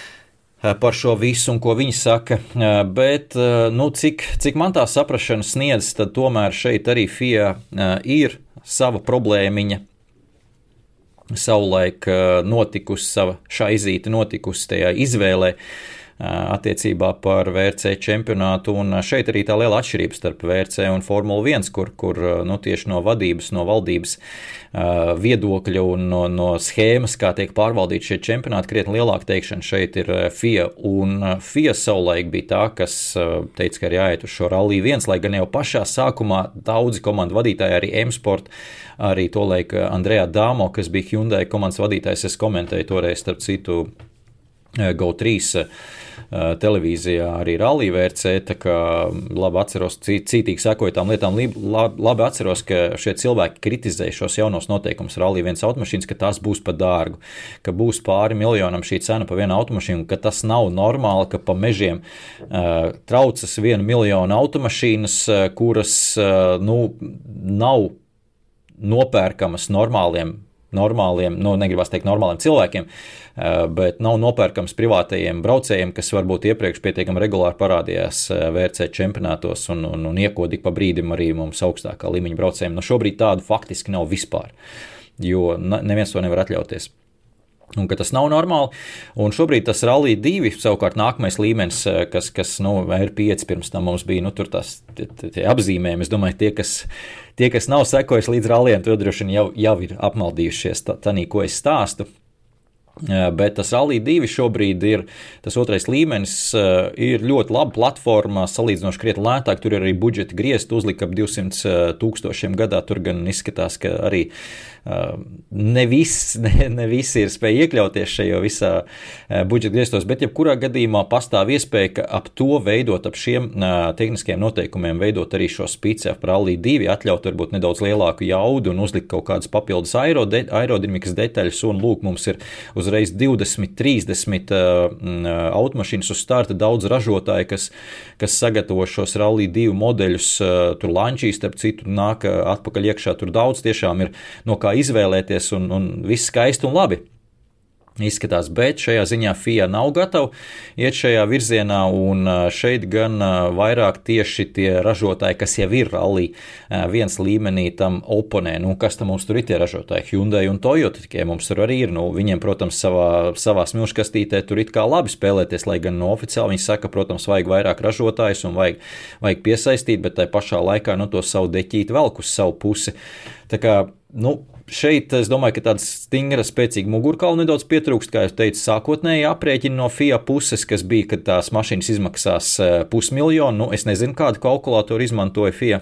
par šo visu un ko viņi saka. Eh, bet, eh, nu, cik, cik man tā saprašana sniedz, tad tomēr šeit arī FIA ir sava problēmiņa. Savulaik notikusi sava šaizīte, notikusi tajā izvēlē. Uh, attiecībā par VRC čempionātu. Un šeit arī tā liela atšķirība starp VRC un Formuli 1, kur, kur nu, tieši no vadības, no valdības viedokļa un no, no schēmas, kā tiek pārvaldīti šie čempionāti, krietni lielāka teikšana šeit ir FIA. Un FIA savulaik bija tā, kas teica, ka ir jāiet uz šo Rally 1, lai gan jau pašā sākumā daudzi komandu vadītāji, arī M-Sport, arī tolaik Andrejā Dāmo, kas bija Hyundai komandas vadītājs, es komentēju toreiz starp citu GO3 televīzijā arī rallija vērcē. Tā kā labi atceros, cītīgi sekoju tām lietām. Labi, atceros, ka šie cilvēki kritizēja šos jaunos noteikumus rallija viens automašīnas, ka tās būs par dārgu, ka būs pāri miljonam šī cena par vienu automašīnu, ka tas nav normāli, ka pa mežiem uh, traucas vienu miljonu automašīnas, uh, kuras uh, nu, nav nopērkamas normāliem normāliem, nu, negribas teikt, normāliem cilvēkiem, eh, bet nav nopērkams privātajiem braucējiem, kas varbūt iepriekš pietiekami regulāri parādījās eh, VRC čempionātos un, un, un iekodīgi pa brīdim arī mums augstākā līmeņa braucējiem. Nu, šobrīd tādu faktiski nav vispār, jo neviens to nevar atļauties. Un ka tas nav normāli. Un šobrīd tas Rallija 2, savukārt nākamais līmenis, eh, kas, kas nu, ir 5, pirms tam mums bija nu, tie, tie apzīmējumi. Es domāju, tie, kas, tie, kas nav sekojuši līdz rallijiem, to droši vien jau, jau ir apmaldījušies tādā, ko es stāstu. Bet tas Rallija 2 šobrīd ir tas otrais līmenis, ir ļoti laba platforma, salīdzinoši krietni lētāk. Tur ir arī budžeta griezti, uzlika ap 200 tūkstošiem gadā. Tur gan izskatās, ka arī ne, viss, ne, ne visi ir spējuši iekļauties šajā visā budžeta grieztos, bet jebkurā gadījumā pastāv iespēja, ka ap to veidot, ap šiem tehniskiem noteikumiem, veidot arī šo spīci ap Rallija 2, atļaut varbūt nedaudz lielāku jaudu un uzlikt kaut kādas papildus aerodinamikas detaļas. Un lūk, mums ir uzreiz 20, 30 uh, automašīnas uz starta, daudz ražotāju, kas, kas sagatavo šos Rally 2 modeļus. Uh, tur Lančīs, starp citu, nāk atpakaļ iekšā. Tur daudz tiešām ir no kā izvēlēties, un, un viss skaisti un labi izskatās, bet šajā ziņā FIA nav gatava iet šajā virzienā, un šeit gan vairāk tieši tie ražotāji, kas jau ir rallī viens līmenī, tam oponē. Nu, kas tam mums tur ir tie ražotāji? Hyundai un Toyota tikai mums tur arī ir. Nu, viņiem, protams, savā, savā smilškastītē tur it kā labi spēlēties, lai gan no oficiāli viņi saka, protams, vajag vairāk ražotājus un vajag, vajag piesaistīt, bet tai pašā laikā nu, to savu deķīti velk uz savu pusi. Tā kā, nu, Šeit es domāju, ka tāda stingra, spēcīga mugurkaula nedaudz pietrūkst, kā jau teicu, sākotnēji aprēķini no FIA puses, kas bija, ka tās mašīnas izmaksās eh, pusmiljonu. Nu, es nezinu, kādu kalkulātoru izmantoja FIA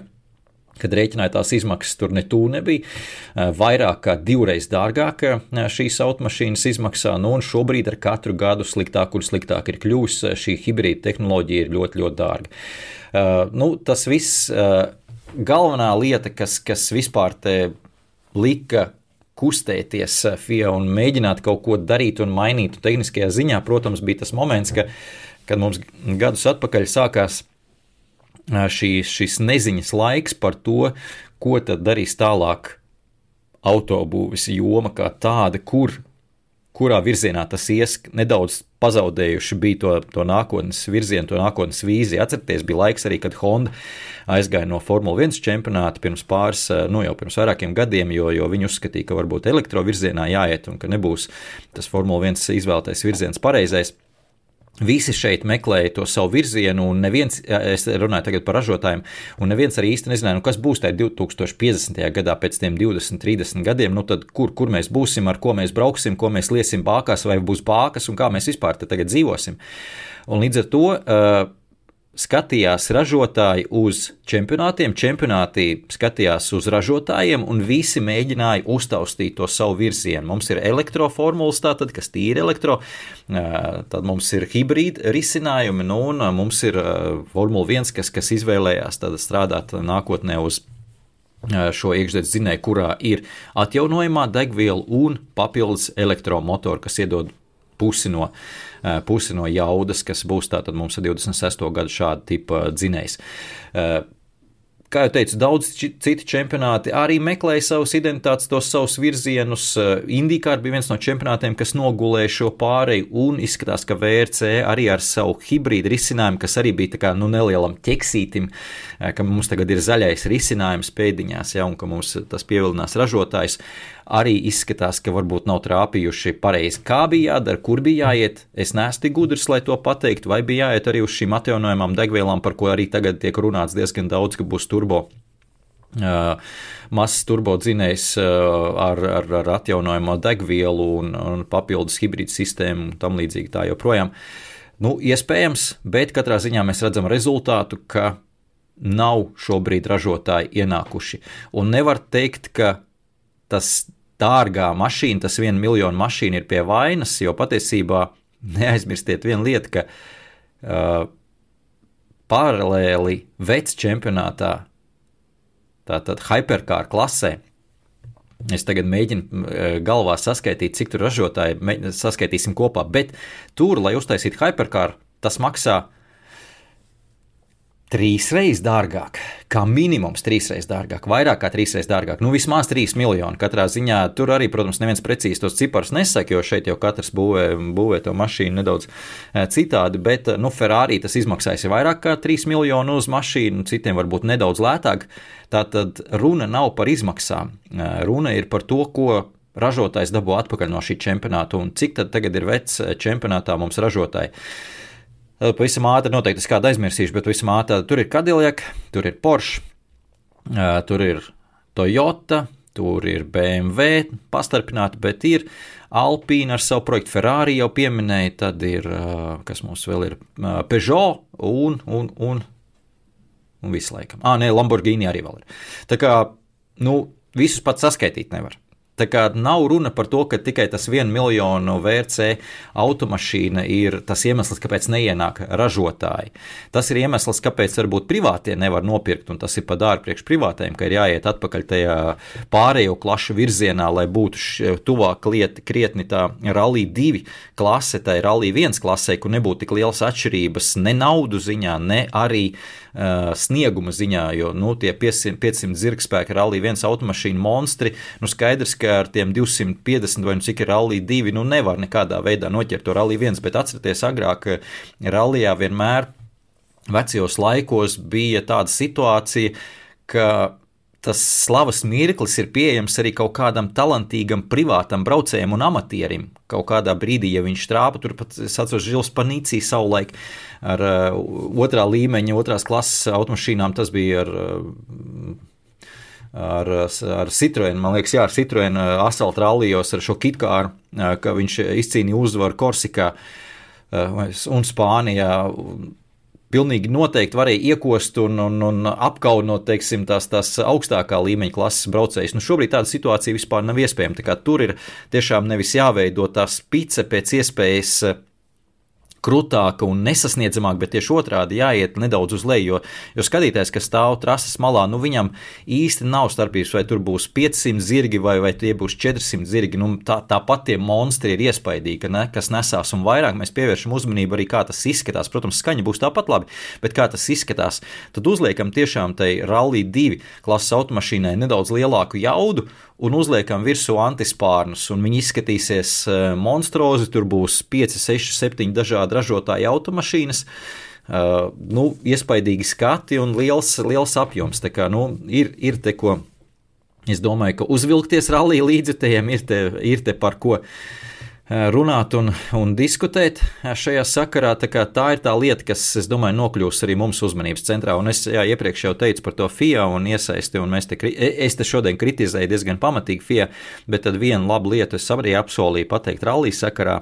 kad rēķināja tās izmaksas, tur netū nebija. Eh, vairāk kā divreiz dārgāk eh, šīs automašīnas izmaksā, nu un šobrīd ar katru gadu sliktāk un sliktāk ir kļuvusi. Šī hibrīda tehnoloģija ir ļoti, ļoti dārga. Uh, nu, tas viss, uh, galvenā lieta, kas, kas vispār te lika kustēties eh, FIA un mēģināt kaut ko darīt un mainīt tehniskajā ziņā, protams, bija tas moments, ka, kad mums gadus atpakaļ sākās eh, šīs, šis neziņas laiks par to, ko tad darīs tālāk autobūvis joma kā tāda, kur, kurā virzienā tas ies, nedaudz pazaudējuši bija to, to nākotnes virzienu, to nākotnes vīziju. Atcerieties, bija laiks arī, kad Honda aizgāja no Formule 1 čempionāta pirms pāris, eh, nu jau pirms vairākiem gadiem, jo, jo viņi uzskatīja, ka varbūt elektrovirzienā jāiet un ka nebūs tas Formule 1 izvēlētais virziens pareizais. Visi šeit meklēja to savu virzienu, un neviens, es runāju par ražotājiem, un neviens arī īsti nezināja, nu, kas būs tajā 2050. gadā, pēc tiem 20, 30 gadiem, nu, tad kur, kur mēs būsim, ar ko mēs brauksim, ko mēs liesim bākās, vai būs bākas, un kā mēs vispār tagad dzīvosim. Un līdz ar to uh, skatījās ražotāji uz čempionātiem, čempionāti skatījās uz ražotājiem, un visi mēģināja uztaustīt to savu virzienu. Mums ir elektroformulas, tātad, kas tīri elektro, tad mums ir hibrīda risinājumi, nu, un mums ir Formula 1, kas, kas izvēlējās strādāt nākotnē uz šo iekšzemes dzinēju, kurā ir atjaunojamā degviela un papildus elektromotori, kas iedod pusi no, eh, pusi no jaudas, kas būs tātad mums ar 26. gadu šāda tipa dzinējs. Eh, kā jau teicu, daudz citi čempionāti arī meklēja savus identitātes, tos savus virzienus. Eh, Indīkāra bija viens no čempionātiem, kas nogulēja šo pāreju, un izskatās, ka VRC arī ar savu hibrīdu risinājumu, kas arī bija kā nu, nelielam ķeksītim, ka mums tagad ir zaļais risinājums pēdiņās, ja, un ka mums tas pievilinās ražotājs arī izskatās, ka varbūt nav trāpījuši pareizi, kā bija jādara, kur bija jāiet. Es neesmu gudrs, lai to pateiktu, vai bija jāiet arī uz šīm atjaunojamām degvielām, par ko arī tagad tiek runāts diezgan daudz, ka būs turbo. Uh, mazs turbodzinējs uh, ar, ar, ar atjaunojamo degvielu un, un papildus hibrīdu sistēmu un tam līdzīgi tā joprojām. Nu, iespējams, bet katrā ziņā mēs redzam rezultātu, ka nav šobrīd ražotāji ienākuši. Un nevar teikt, ka tas dārgā mašīna, tas viena miljonu mašīna ir pie vainas, jo patiesībā neaizmirstiet vienu lietu, ka uh, paralēli vecs čempionātā, tātad hyperkāra klasē, Es tagad mēģinu galvā saskaitīt, cik tur ražotāji saskaitīsim kopā, bet tur, lai uztaisītu hyperkāru, tas maksā trīs reizes dārgāk, kā minimums trīs reizes dārgāk, vairāk kā trīs reizes dārgāk. Nu, vismaz trīs miljoni. Katrā ziņā tur arī, protams, neviens precīzi tos ciparus nesaka, jo šeit jau katrs būvē, būvē to mašīnu nedaudz eh, citādi. Bet, nu, Ferrari tas izmaksājas vairāk kā trīs miljonu uz mašīnu, citiem varbūt nedaudz lētāk. Tā tad runa nav par izmaksām. Eh, runa ir par to, ko ražotājs dabū atpakaļ no šī čempionāta un cik tad tagad ir vecs eh, čempionātā mums ražotāji. Pavisam ātri, noteikti es kādu aizmirsīšu, bet pavisam ātri tur ir Cadillac, tur ir Porsche, tur ir Toyota, tur ir BMW pastarpināti, bet ir Alpīna ar savu projektu Ferrari jau pieminēja, tad ir, kas mums vēl ir, Peugeot un, un, un, un visu laikam. Ah, nē, Lamborghini arī vēl ir. Tā kā, nu, visus pat saskaitīt nevar. Tā kā nav runa par to, ka tikai tas vienu miljonu VRC automašīna ir tas iemesls, kāpēc neienāk ražotāji. Tas ir iemesls, kāpēc varbūt privātie nevar nopirkt, un tas ir par dārgu priekš privātajiem, ka ir jāiet atpakaļ tajā pārējo klašu virzienā, lai būtu tuvāk lieti krietni tā Rally 2 klase, tai Rally 1 klasē, kur nebūtu tik lielas atšķirības ne naudu ziņā, ne arī uh, snieguma ziņā, jo nu, tie 500, 500 zirgspēka Rally 1 automašīnu monstri, nu skaidrs, ka ar tiem 250 vai nu cik ir rallija 2, nu nevar nekādā veidā noķert to rallija 1, bet atcerieties, agrāk rallijā vienmēr vecajos laikos bija tāda situācija, ka tas slavas mirklis ir pieejams arī kaut kādam talantīgam privātam braucējam un amatierim. Kaut kādā brīdī, ja viņš trāpa, turpat atceros Žils Panīcī savulaik ar uh, otrā līmeņa, otrās klases automašīnām, tas bija ar uh, ar, ar Citroenu, man liekas, jā, ar Citroenu uh, asfalta rallijos ar šo kitkāru, uh, ka viņš izcīnīja uzvaru Korsikā uh, un Spānijā. Pilnīgi noteikti varēja iekost un, un, un apkaunot teiksim, tās, tās augstākā līmeņa klases braucējus. Nu, šobrīd tāda situācija vispār nav iespējama. Tur ir tiešām nevis jāveido tā spice pēc iespējas krūtāka un nesasniedzamāka, bet tieši otrādi jāiet nedaudz uz leju. Jo, jo skatītājs, kas stāv trases malā, nu viņam īsti nav starpības, vai tur būs 500 zirgi vai, vai tie būs 400 zirgi. Nu, tā, tāpat tie monstri ir iespaidīgi, ne, kas nesās un vairāk mēs pievēršam uzmanību arī kā tas izskatās. Protams, skaņa būs tāpat labi, bet kā tas izskatās, tad uzliekam tiešām tai Rally 2 klases automašīnai nedaudz lielāku jaudu un uzliekam virsū antispārnus, un viņi izskatīsies eh, monstrozi. Tur būs 5, 6, 7 dažādi ražotāji automašīnas. Uh, nu, iespaidīgi skati un liels, liels apjoms. Tā kā, nu, ir, ir te ko. Es domāju, ka uzvilkties rallija līdzekļiem ir, te, ir te par ko. Uh, runāt un, un diskutēt šajā sakarā. Tā, tā ir tā lieta, kas, es domāju, nokļūs arī mums uzmanības centrā. Un es jā, iepriekš jau teicu par to FIA un iesaisti, un te, e, es te šodien kritizēju diezgan pamatīgi FIA, bet tad vienu labu lietu es arī apsolīju pateikt rallija sakarā.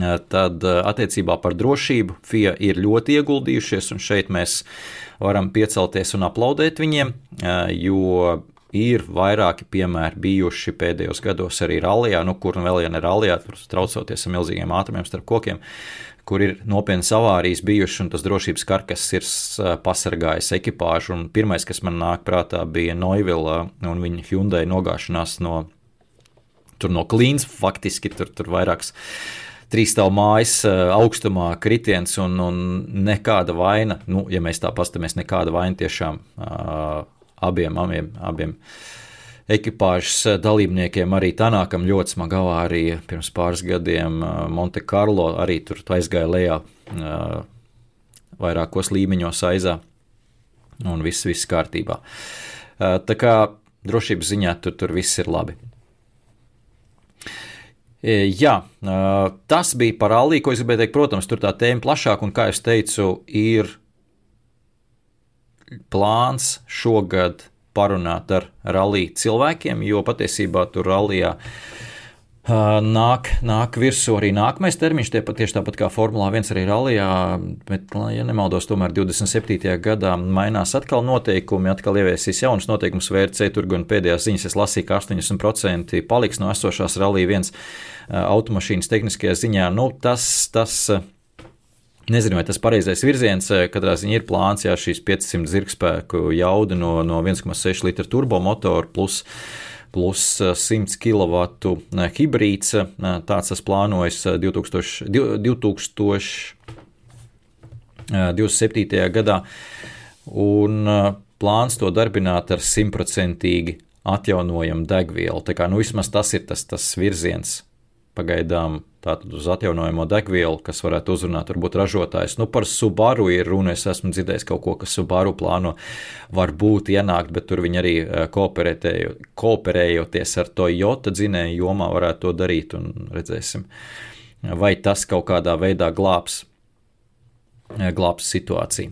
Eh, tad eh, attiecībā par drošību FIA ir ļoti ieguldījušies, un šeit mēs varam piecelties un aplaudēt viņiem, jo Ir vairāki piemēri bijuši pēdējos gados arī rallijā, nu, kur nu vēl ja ne rallijā, tur traucoties ar milzīgiem ātrumiem starp kokiem, kur ir nopietnas avārijas bijušas, un tas drošības karkas ir pasargājis ekipāžu. Un pirmais, kas man nāk prātā, bija Noivila un viņa Hyundai nogāšanās no, no klīns, faktiski tur, tur vairākas trīsstāvu mājas augstumā kritiens un, un nekāda vaina, nu, ja mēs tā paskatāmies, nekāda vaina tiešām abiem, abiem, abiem ekipāžas dalībniekiem. Arī Tanākam ļoti smaga avārija pirms pāris gadiem Monte Carlo arī tur aizgāja lejā vairākos līmeņos aizā un viss, viss kārtībā. Tā kā drošības ziņā tur, tur viss ir labi. Jā, tas bija par Alī, ko es gribēju teikt. Protams, tur tā tēma plašāka, un kā jau teicu, ir plāns šogad parunāt ar rallija cilvēkiem, jo patiesībā tur rallijā Nāk, nāk virsū arī nākamais termiņš, tie pat tieši tāpat kā Formulā 1 arī rallijā, bet, ja nemaldos, tomēr 27. gadā mainās atkal noteikumi, atkal ieviesīs jaunas noteikumus VRC, tur gan pēdējās ziņas es lasīju, ka 80% paliks no esošās rallija 1 automašīnas tehniskajā ziņā. Nu, tas, tas, Nezinu, vai tas ir pareizais virziens. Katrā ziņā ir plāns, ja šīs 500 zirgspēku jauda no, no 1,6 litru turbomotora plus plus 100 kW hibrīds. Tāds tas plānojas 2000, 2027. gadā. Un plāns to darbināt ar simtprocentīgi atjaunojamu degvielu. Tā kā nu, vismaz tas ir tas, tas virziens pagaidām tātad uz atjaunojamo degvielu, kas varētu uzrunāt varbūt ražotājs. Nu, par Subaru ir runa, es esmu dzirdējis kaut ko, kas Subaru plāno varbūt ienākt, bet tur viņi arī kooperējoties ar to jota dzinēju jomā varētu to darīt un redzēsim, vai tas kaut kādā veidā glābs, glābs situāciju.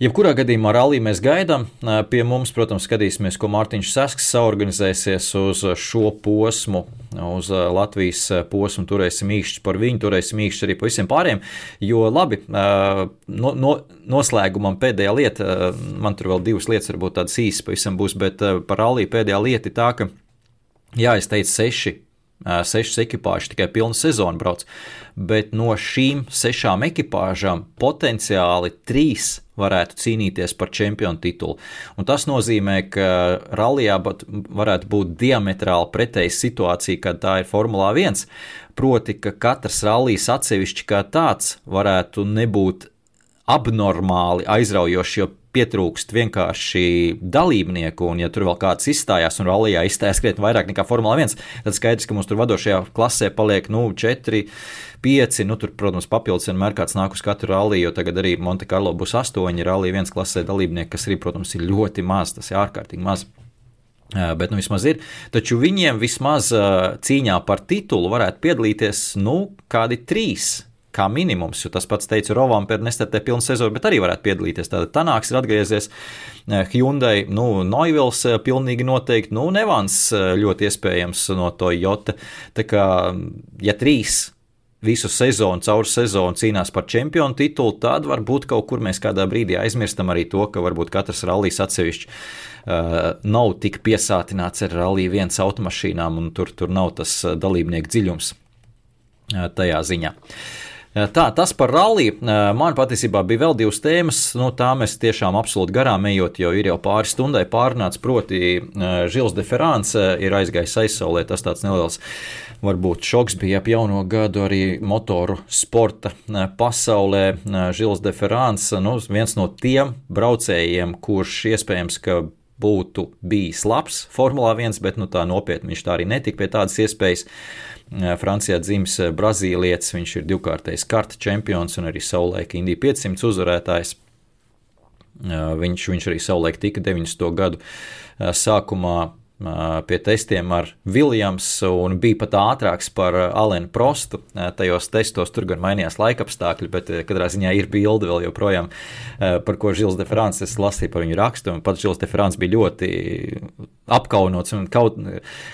Jebkurā gadījumā rallī mēs gaidām. Pie mums, protams, skatīsimies, ko Mārtiņš Sasks saorganizēsies uz šo posmu, uz Latvijas posmu. Turēsim īkšķi par viņu, turēsim īkšķi arī par visiem pārējiem. Jo labi, no, no, noslēgumam pēdējā lieta, man tur vēl divas lietas, varbūt tādas īsas pavisam būs, bet par rallī pēdējā lieta ir tā, ka, jā, es teicu, seši sešas ekipāžas tikai pilnu sezonu brauc, bet no šīm sešām ekipāžām potenciāli trīs varētu cīnīties par čempionu titulu. Un tas nozīmē, ka rallijā varētu būt diametrāli pretēja situācija, kad tā ir Formula 1. Proti, ka katrs rallijs atsevišķi kā tāds varētu nebūt abnormāli aizraujošs, jo pietrūkst vienkārši dalībnieku, un ja tur vēl kāds izstājās un rallijā izstājās krietni vairāk nekā Formula 1, tad skaidrs, ka mums tur vadošajā klasē paliek nu, 4, 5. Nu, tur, protams, papildus vienmēr kāds nāk uz katru ralliju, jo tagad arī Monte Carlo būs 8 rallija 1 klasē dalībnieki, kas arī, protams, ir ļoti maz, tas ir ārkārtīgi maz. Bet nu vismaz ir. Taču viņiem vismaz cīņā par titulu varētu piedalīties nu, kādi trīs kā minimums, jo tas pats teica Rovam, pēc nestartē pilnu sezonu, bet arī varētu piedalīties. Tātad Tanāks ir atgriezies, eh, Hyundai, nu, Noivils eh, pilnīgi noteikti, nu, Nevans eh, ļoti iespējams no to Jota. Tā kā, ja trīs visu sezonu, caur sezonu cīnās par čempionu titulu, tad varbūt kaut kur mēs kādā brīdī aizmirstam arī to, ka varbūt katrs rallijs atsevišķi uh, nav tik piesātināts ar rallija viens automašīnām, un tur, tur nav tas dalībnieku dziļums uh, tajā ziņā. Uh, Tā, tas par ralliju. Man patiesībā bija vēl divas tēmas, nu, tā mēs tiešām absolūti garām ejot, jo ir jau pāris stundai pārnāts, proti, Žils de Ferāns ir aizgājis aizsaulē, tas tāds neliels. Varbūt šoks bija ap jauno gadu arī motoru sporta pasaulē. Žils de Ferāns, nu, viens no tiem braucējiem, kurš iespējams, ka būtu bijis labs Formulā 1, bet nu, tā nopietni viņš tā arī netika pie tādas iespējas. Francijā dzimis Brazīlietis, viņš ir divkārtais karta čempions un arī savulaik Indija 500 uzvarētājs. Viņš, viņš arī savulaik tika 90. gadu sākumā pie testiem ar Viljams un bija pat ātrāks par Alenu Prostu. Tajos testos tur gan mainījās laikapstākļi, bet katrā ziņā ir bilde vēl joprojām, par ko Žils de Francis lasīja par viņu rakstu. Un pats Žils de Francis bija ļoti apkaunots un kaut,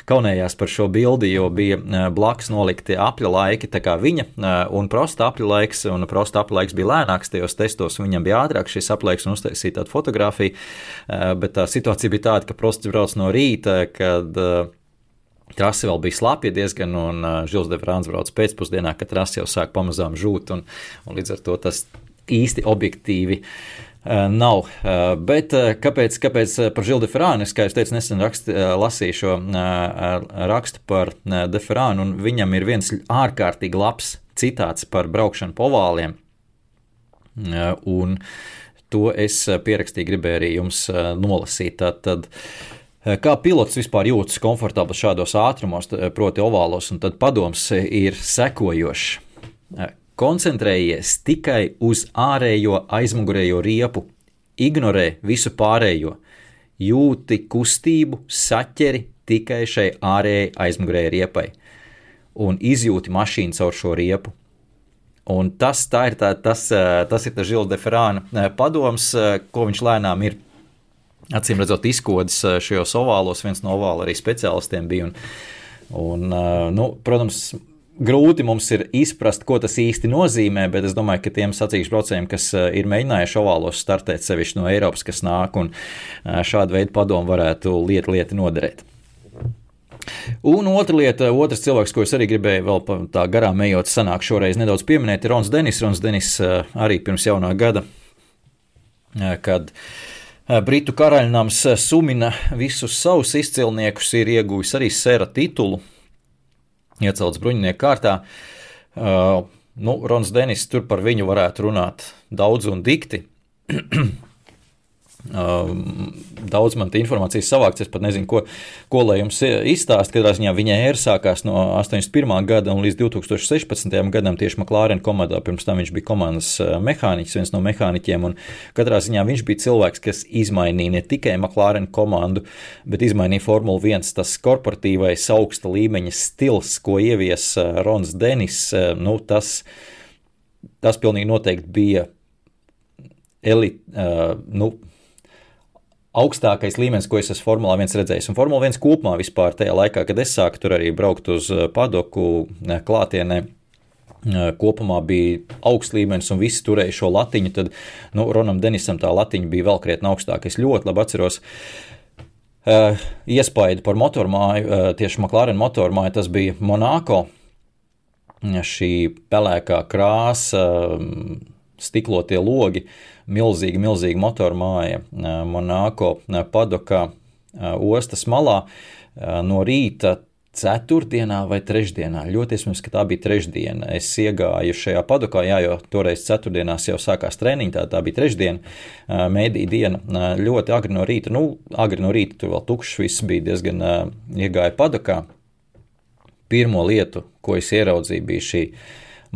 kaunējās par šo bildi, jo bija blakus nolikti apļa laiki, tā kā viņa un prosta apļa laiks, un prosta apļa laiks bija lēnāks tajos testos, un viņam bija ātrāk šis aplaiks un uztaisīja tādu fotografiju, bet tā situācija bija tāda, ka prosts brauc no rīta, kad Trasi vēl bija slapja diezgan, un Žils de Frāns brauc pēcpusdienā, kad trasi jau sāk pamazām žūt, un, un līdz ar to tas īsti objektīvi Eh, nav. Eh, bet eh, kāpēc, kāpēc par Žilu Deferānu? Es, kā jau teicu, nesen rakst, lasīju šo rakstu par Deferānu, un viņam ir viens ārkārtīgi labs citāts par braukšanu po vāliem. Un to es pierakstīju, gribēju arī jums nolasīt. Tad, Kā pilots vispār jūtas komfortabli šādos ātrumos, proti, ovālos, un tad padoms ir sekojošs. Koncentrējies tikai uz ārējo aizmugurējo riepu, ignorē visu pārējo, jūti kustību, saķeri tikai šai ārējai aizmugurējai riepai. Un izjūti mašīnu caur šo riepu. Un tas, ir tā, tas, tas ir tas Žils Deferāna padoms, ko viņš lēnām ir acīm redzot izkodis šajos ovālos. Viens no ovāla arī speciālistiem bija. Un, Un, nu, protams, grūti mums ir izprast, ko tas īsti nozīmē, bet es domāju, ka tiem sacīkšu braucējiem, kas ir mēģinājuši ovālos startēt sevišķi no Eiropas, kas nāk, un šādu veidu padomu varētu lieti, lieti noderēt. Un otra lieta, otrs cilvēks, ko es arī gribēju vēl tā garām ejot, sanāk šoreiz nedaudz pieminēt, ir Rons Denis. Rons Denis arī pirms jaunā gada, kad Britu karaļnams sumina visus savus izcilniekus, ir ieguvis arī sēra titulu iecelts bruņinieku kārtā. Uh, nu, Rons Denis tur par viņu varētu runāt daudz un dikti. Um, daudz man informācijas savākts, es pat nezinu, ko, ko lai jums izstāst. Katrā ziņā viņa ēra sākās no 81. gada un līdz 2016. gadam tieši McLaren komandā. Pirms tam viņš bija komandas uh, mehāniķis, viens no mehāniķiem. Katrā ziņā viņš bija cilvēks, kas izmainīja ne tikai McLaren komandu, bet izmainīja Formule 1. Tas korporatīvais augsta līmeņa stils, ko ievies uh, Rons Denis, nu, tas, tas pilnīgi noteikti bija elit, uh, nu, augstākais līmenis, ko es esmu Formulā 1 redzējis. Un Formula 1 kopumā vispār tajā laikā, kad es sāku tur arī braukt uz eh, padoku eh, klātienē. Eh, kopumā bija augsts līmenis, un visi turēja šo latiņu. Tad nu, Ronam Denisam tā latiņa bija vēl krietni augstāka. Es ļoti labi atceros uh, iespaidu par motormāju, uh, tieši McLaren motormāju. Tas bija Monako. Šī pelēkā krāsa, stiklotie logi. Uh, milzīga, milzīga motoru māja Monako padokā ostas malā no rīta. Ceturtdienā vai trešdienā, ļoti iespējams, ka tā bija trešdiena. Es iegāju šajā padokā, jā, jo toreiz ceturtdienās jau sākās treniņš, tā, tā bija trešdiena, mēdī diena, ļoti agri no rīta. Nu, agri no rīta tur vēl tukšs, viss bija diezgan iegāja padokā. Pirmo lietu, ko es ieraudzīju, bija šī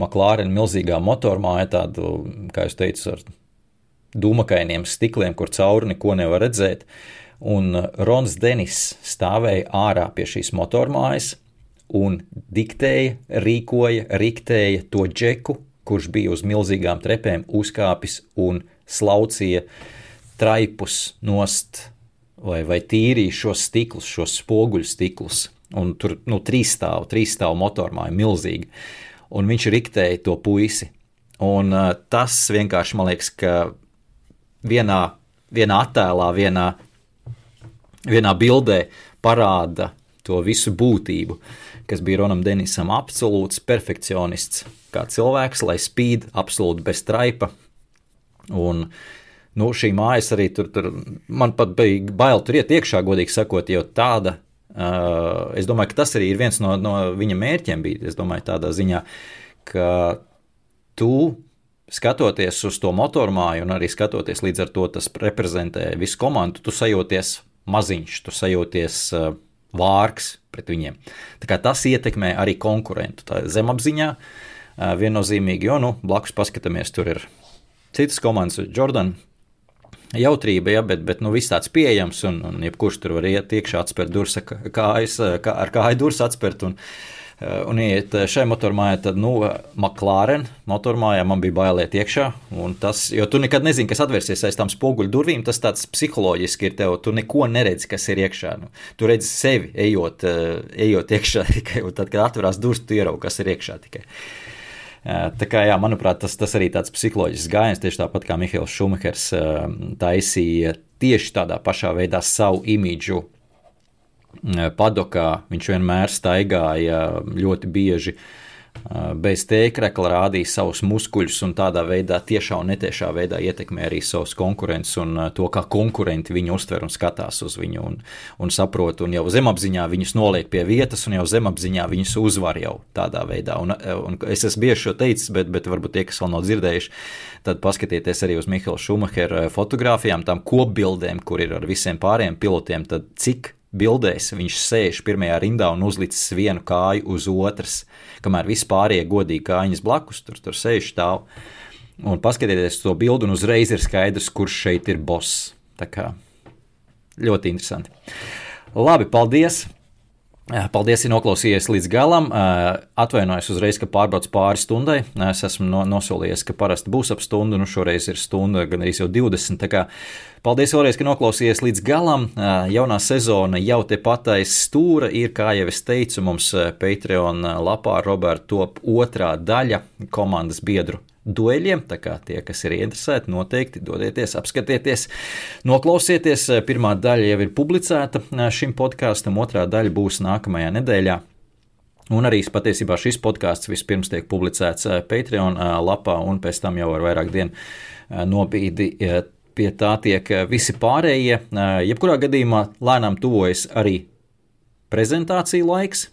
McLaren milzīgā motormāja, tādu, kā jūs teicat, ar dūmakainiem stikliem, kur cauri neko nevar redzēt. Un Rons Denis stāvēja ārā pie šīs motormājas un diktēja, rīkoja, riktēja to džeku, kurš bija uz milzīgām trepēm uzkāpis un slaucīja traipus nost vai, vai tīrīja šos stiklus, šos spoguļu stiklus. Un tur nu, trīs stāvu, trīs stāvu motormāja milzīgi. Un viņš riktēja to puisi. Un uh, tas vienkārši man liekas, ka vienā, vienā attēlā, vienā, vienā bildē parāda to visu būtību, kas bija Ronam Denisam absolūts perfekcionists, kā cilvēks, lai spīd absolūti bez traipa. Un, nu, šī mājas arī tur, tur man pat bija bail tur iet iekšā, godīgi sakot, jo tāda, uh, es domāju, ka tas arī ir viens no, no viņa mērķiem bija, es domāju, tādā ziņā, ka tu skatoties uz to motormāju un arī skatoties līdz ar to, tas reprezentē visu komandu, tu sajūties maziņš, tu sajūties uh, vārgs pret viņiem. Tas ietekmē arī konkurentu. Tā zemapziņā uh, viennozīmīgi, jo nu, blakus paskatāmies, tur ir citas komandas, Jordan. Jautrība, ja, bet, bet nu, viss tāds pieejams, un, un jebkurš tur var iet iekšā, atspērt durvis, kājas, kā, ar kāju durvis atspērt. Un, uh, Eh, un iet eh, šai motormājai, tad, nu, McLaren motormājā man bija bailiet iekšā. Tas, jo tu nekad nezini, kas atvērsies aiz tām spoguļu durvīm. Tas tāds psiholoģiski ir tev, tu neko neredzi, kas ir iekšā. Nu, tu redzi sevi, ejot, eh, ejot iekšā tikai, tad, kad atverās durvis, tu ieraugi, kas ir iekšā tikai. Tā kā, jā, manuprāt, tas, tas arī tāds psiholoģisks gājiens, tieši tāpat kā Mihails Šumahers taisīja tieši tādā pašā veidā savu imidžu padokā viņš vienmēr staigāja ļoti bieži bez tēkrekla, rādīja savus muskuļus un tādā veidā, tiešā un netiešā veidā ietekmē arī savus konkurentus un to, kā konkurenti viņu uztver un skatās uz viņu un, un saprot, un jau zemapziņā viņus noliek pie vietas, un jau zemapziņā viņus uzvar jau tādā veidā. Un, un es esmu bieži šo teicis, bet, bet varbūt tie, kas vēl nav dzirdējuši, tad paskatieties arī uz Mihaila Šumahera fotografijām, tām kopbildēm, kur ir ar visiem pārējiem pilotiem, tad cik bildēs viņš sēž pirmajā rindā un uzlicis vienu kāju uz otras, kamēr vispārējie godīgi kājiņas blakus tur, tur sēž stāv. Un paskatieties to bildi, un uzreiz ir skaidrs, kurš šeit ir boss. Tā kā ļoti interesanti. Labi, paldies! Paldies, ka noklausījāties līdz galam. Atvainojos uzreiz, ka pārbraucu pāri stundai. Es esmu no, nosolījies, ka parasti būs ap stundu, nu šoreiz ir stunda, gan arī jau 20. Paldies vēlreiz, ka noklausījāties līdz galam. Jaunā sezona jau tepat aiz stūra ir, kā jau es teicu, mums Patreon lapā Roberta top otrā daļa komandas biedru dueļiem. Tā kā tie, kas ir interesēti, noteikti dodieties, apskatieties, noklausieties. Pirmā daļa jau ir publicēta šim podkāstam, otrā daļa būs nākamajā nedēļā. Un arī patiesībā šis podkāsts vispirms tiek publicēts Patreon lapā, un pēc tam jau ar vairāk dienu nobīdi pie tā tiek visi pārējie. Jebkurā gadījumā lēnām tuvojas arī prezentāciju laiks.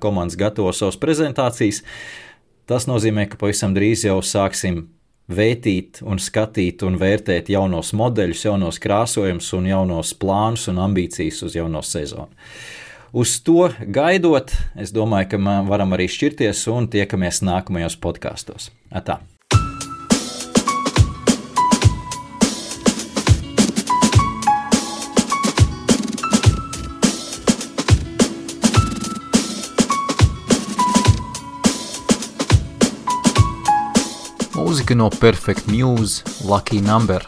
Komandas gatavo savas prezentācijas. Tas nozīmē, ka pavisam drīz jau sāksim vērtīt, un skatīt un vērtēt jaunos modeļus, jaunos krāsojumus un jaunos plānus un ambīcijas uz jauno sezonu. Uz to gaidot, es domāju, ka varam arī šķirties un tiekamies nākamajos podkāstos. Atā! Mūzika no Perfect Muse, Lucky Number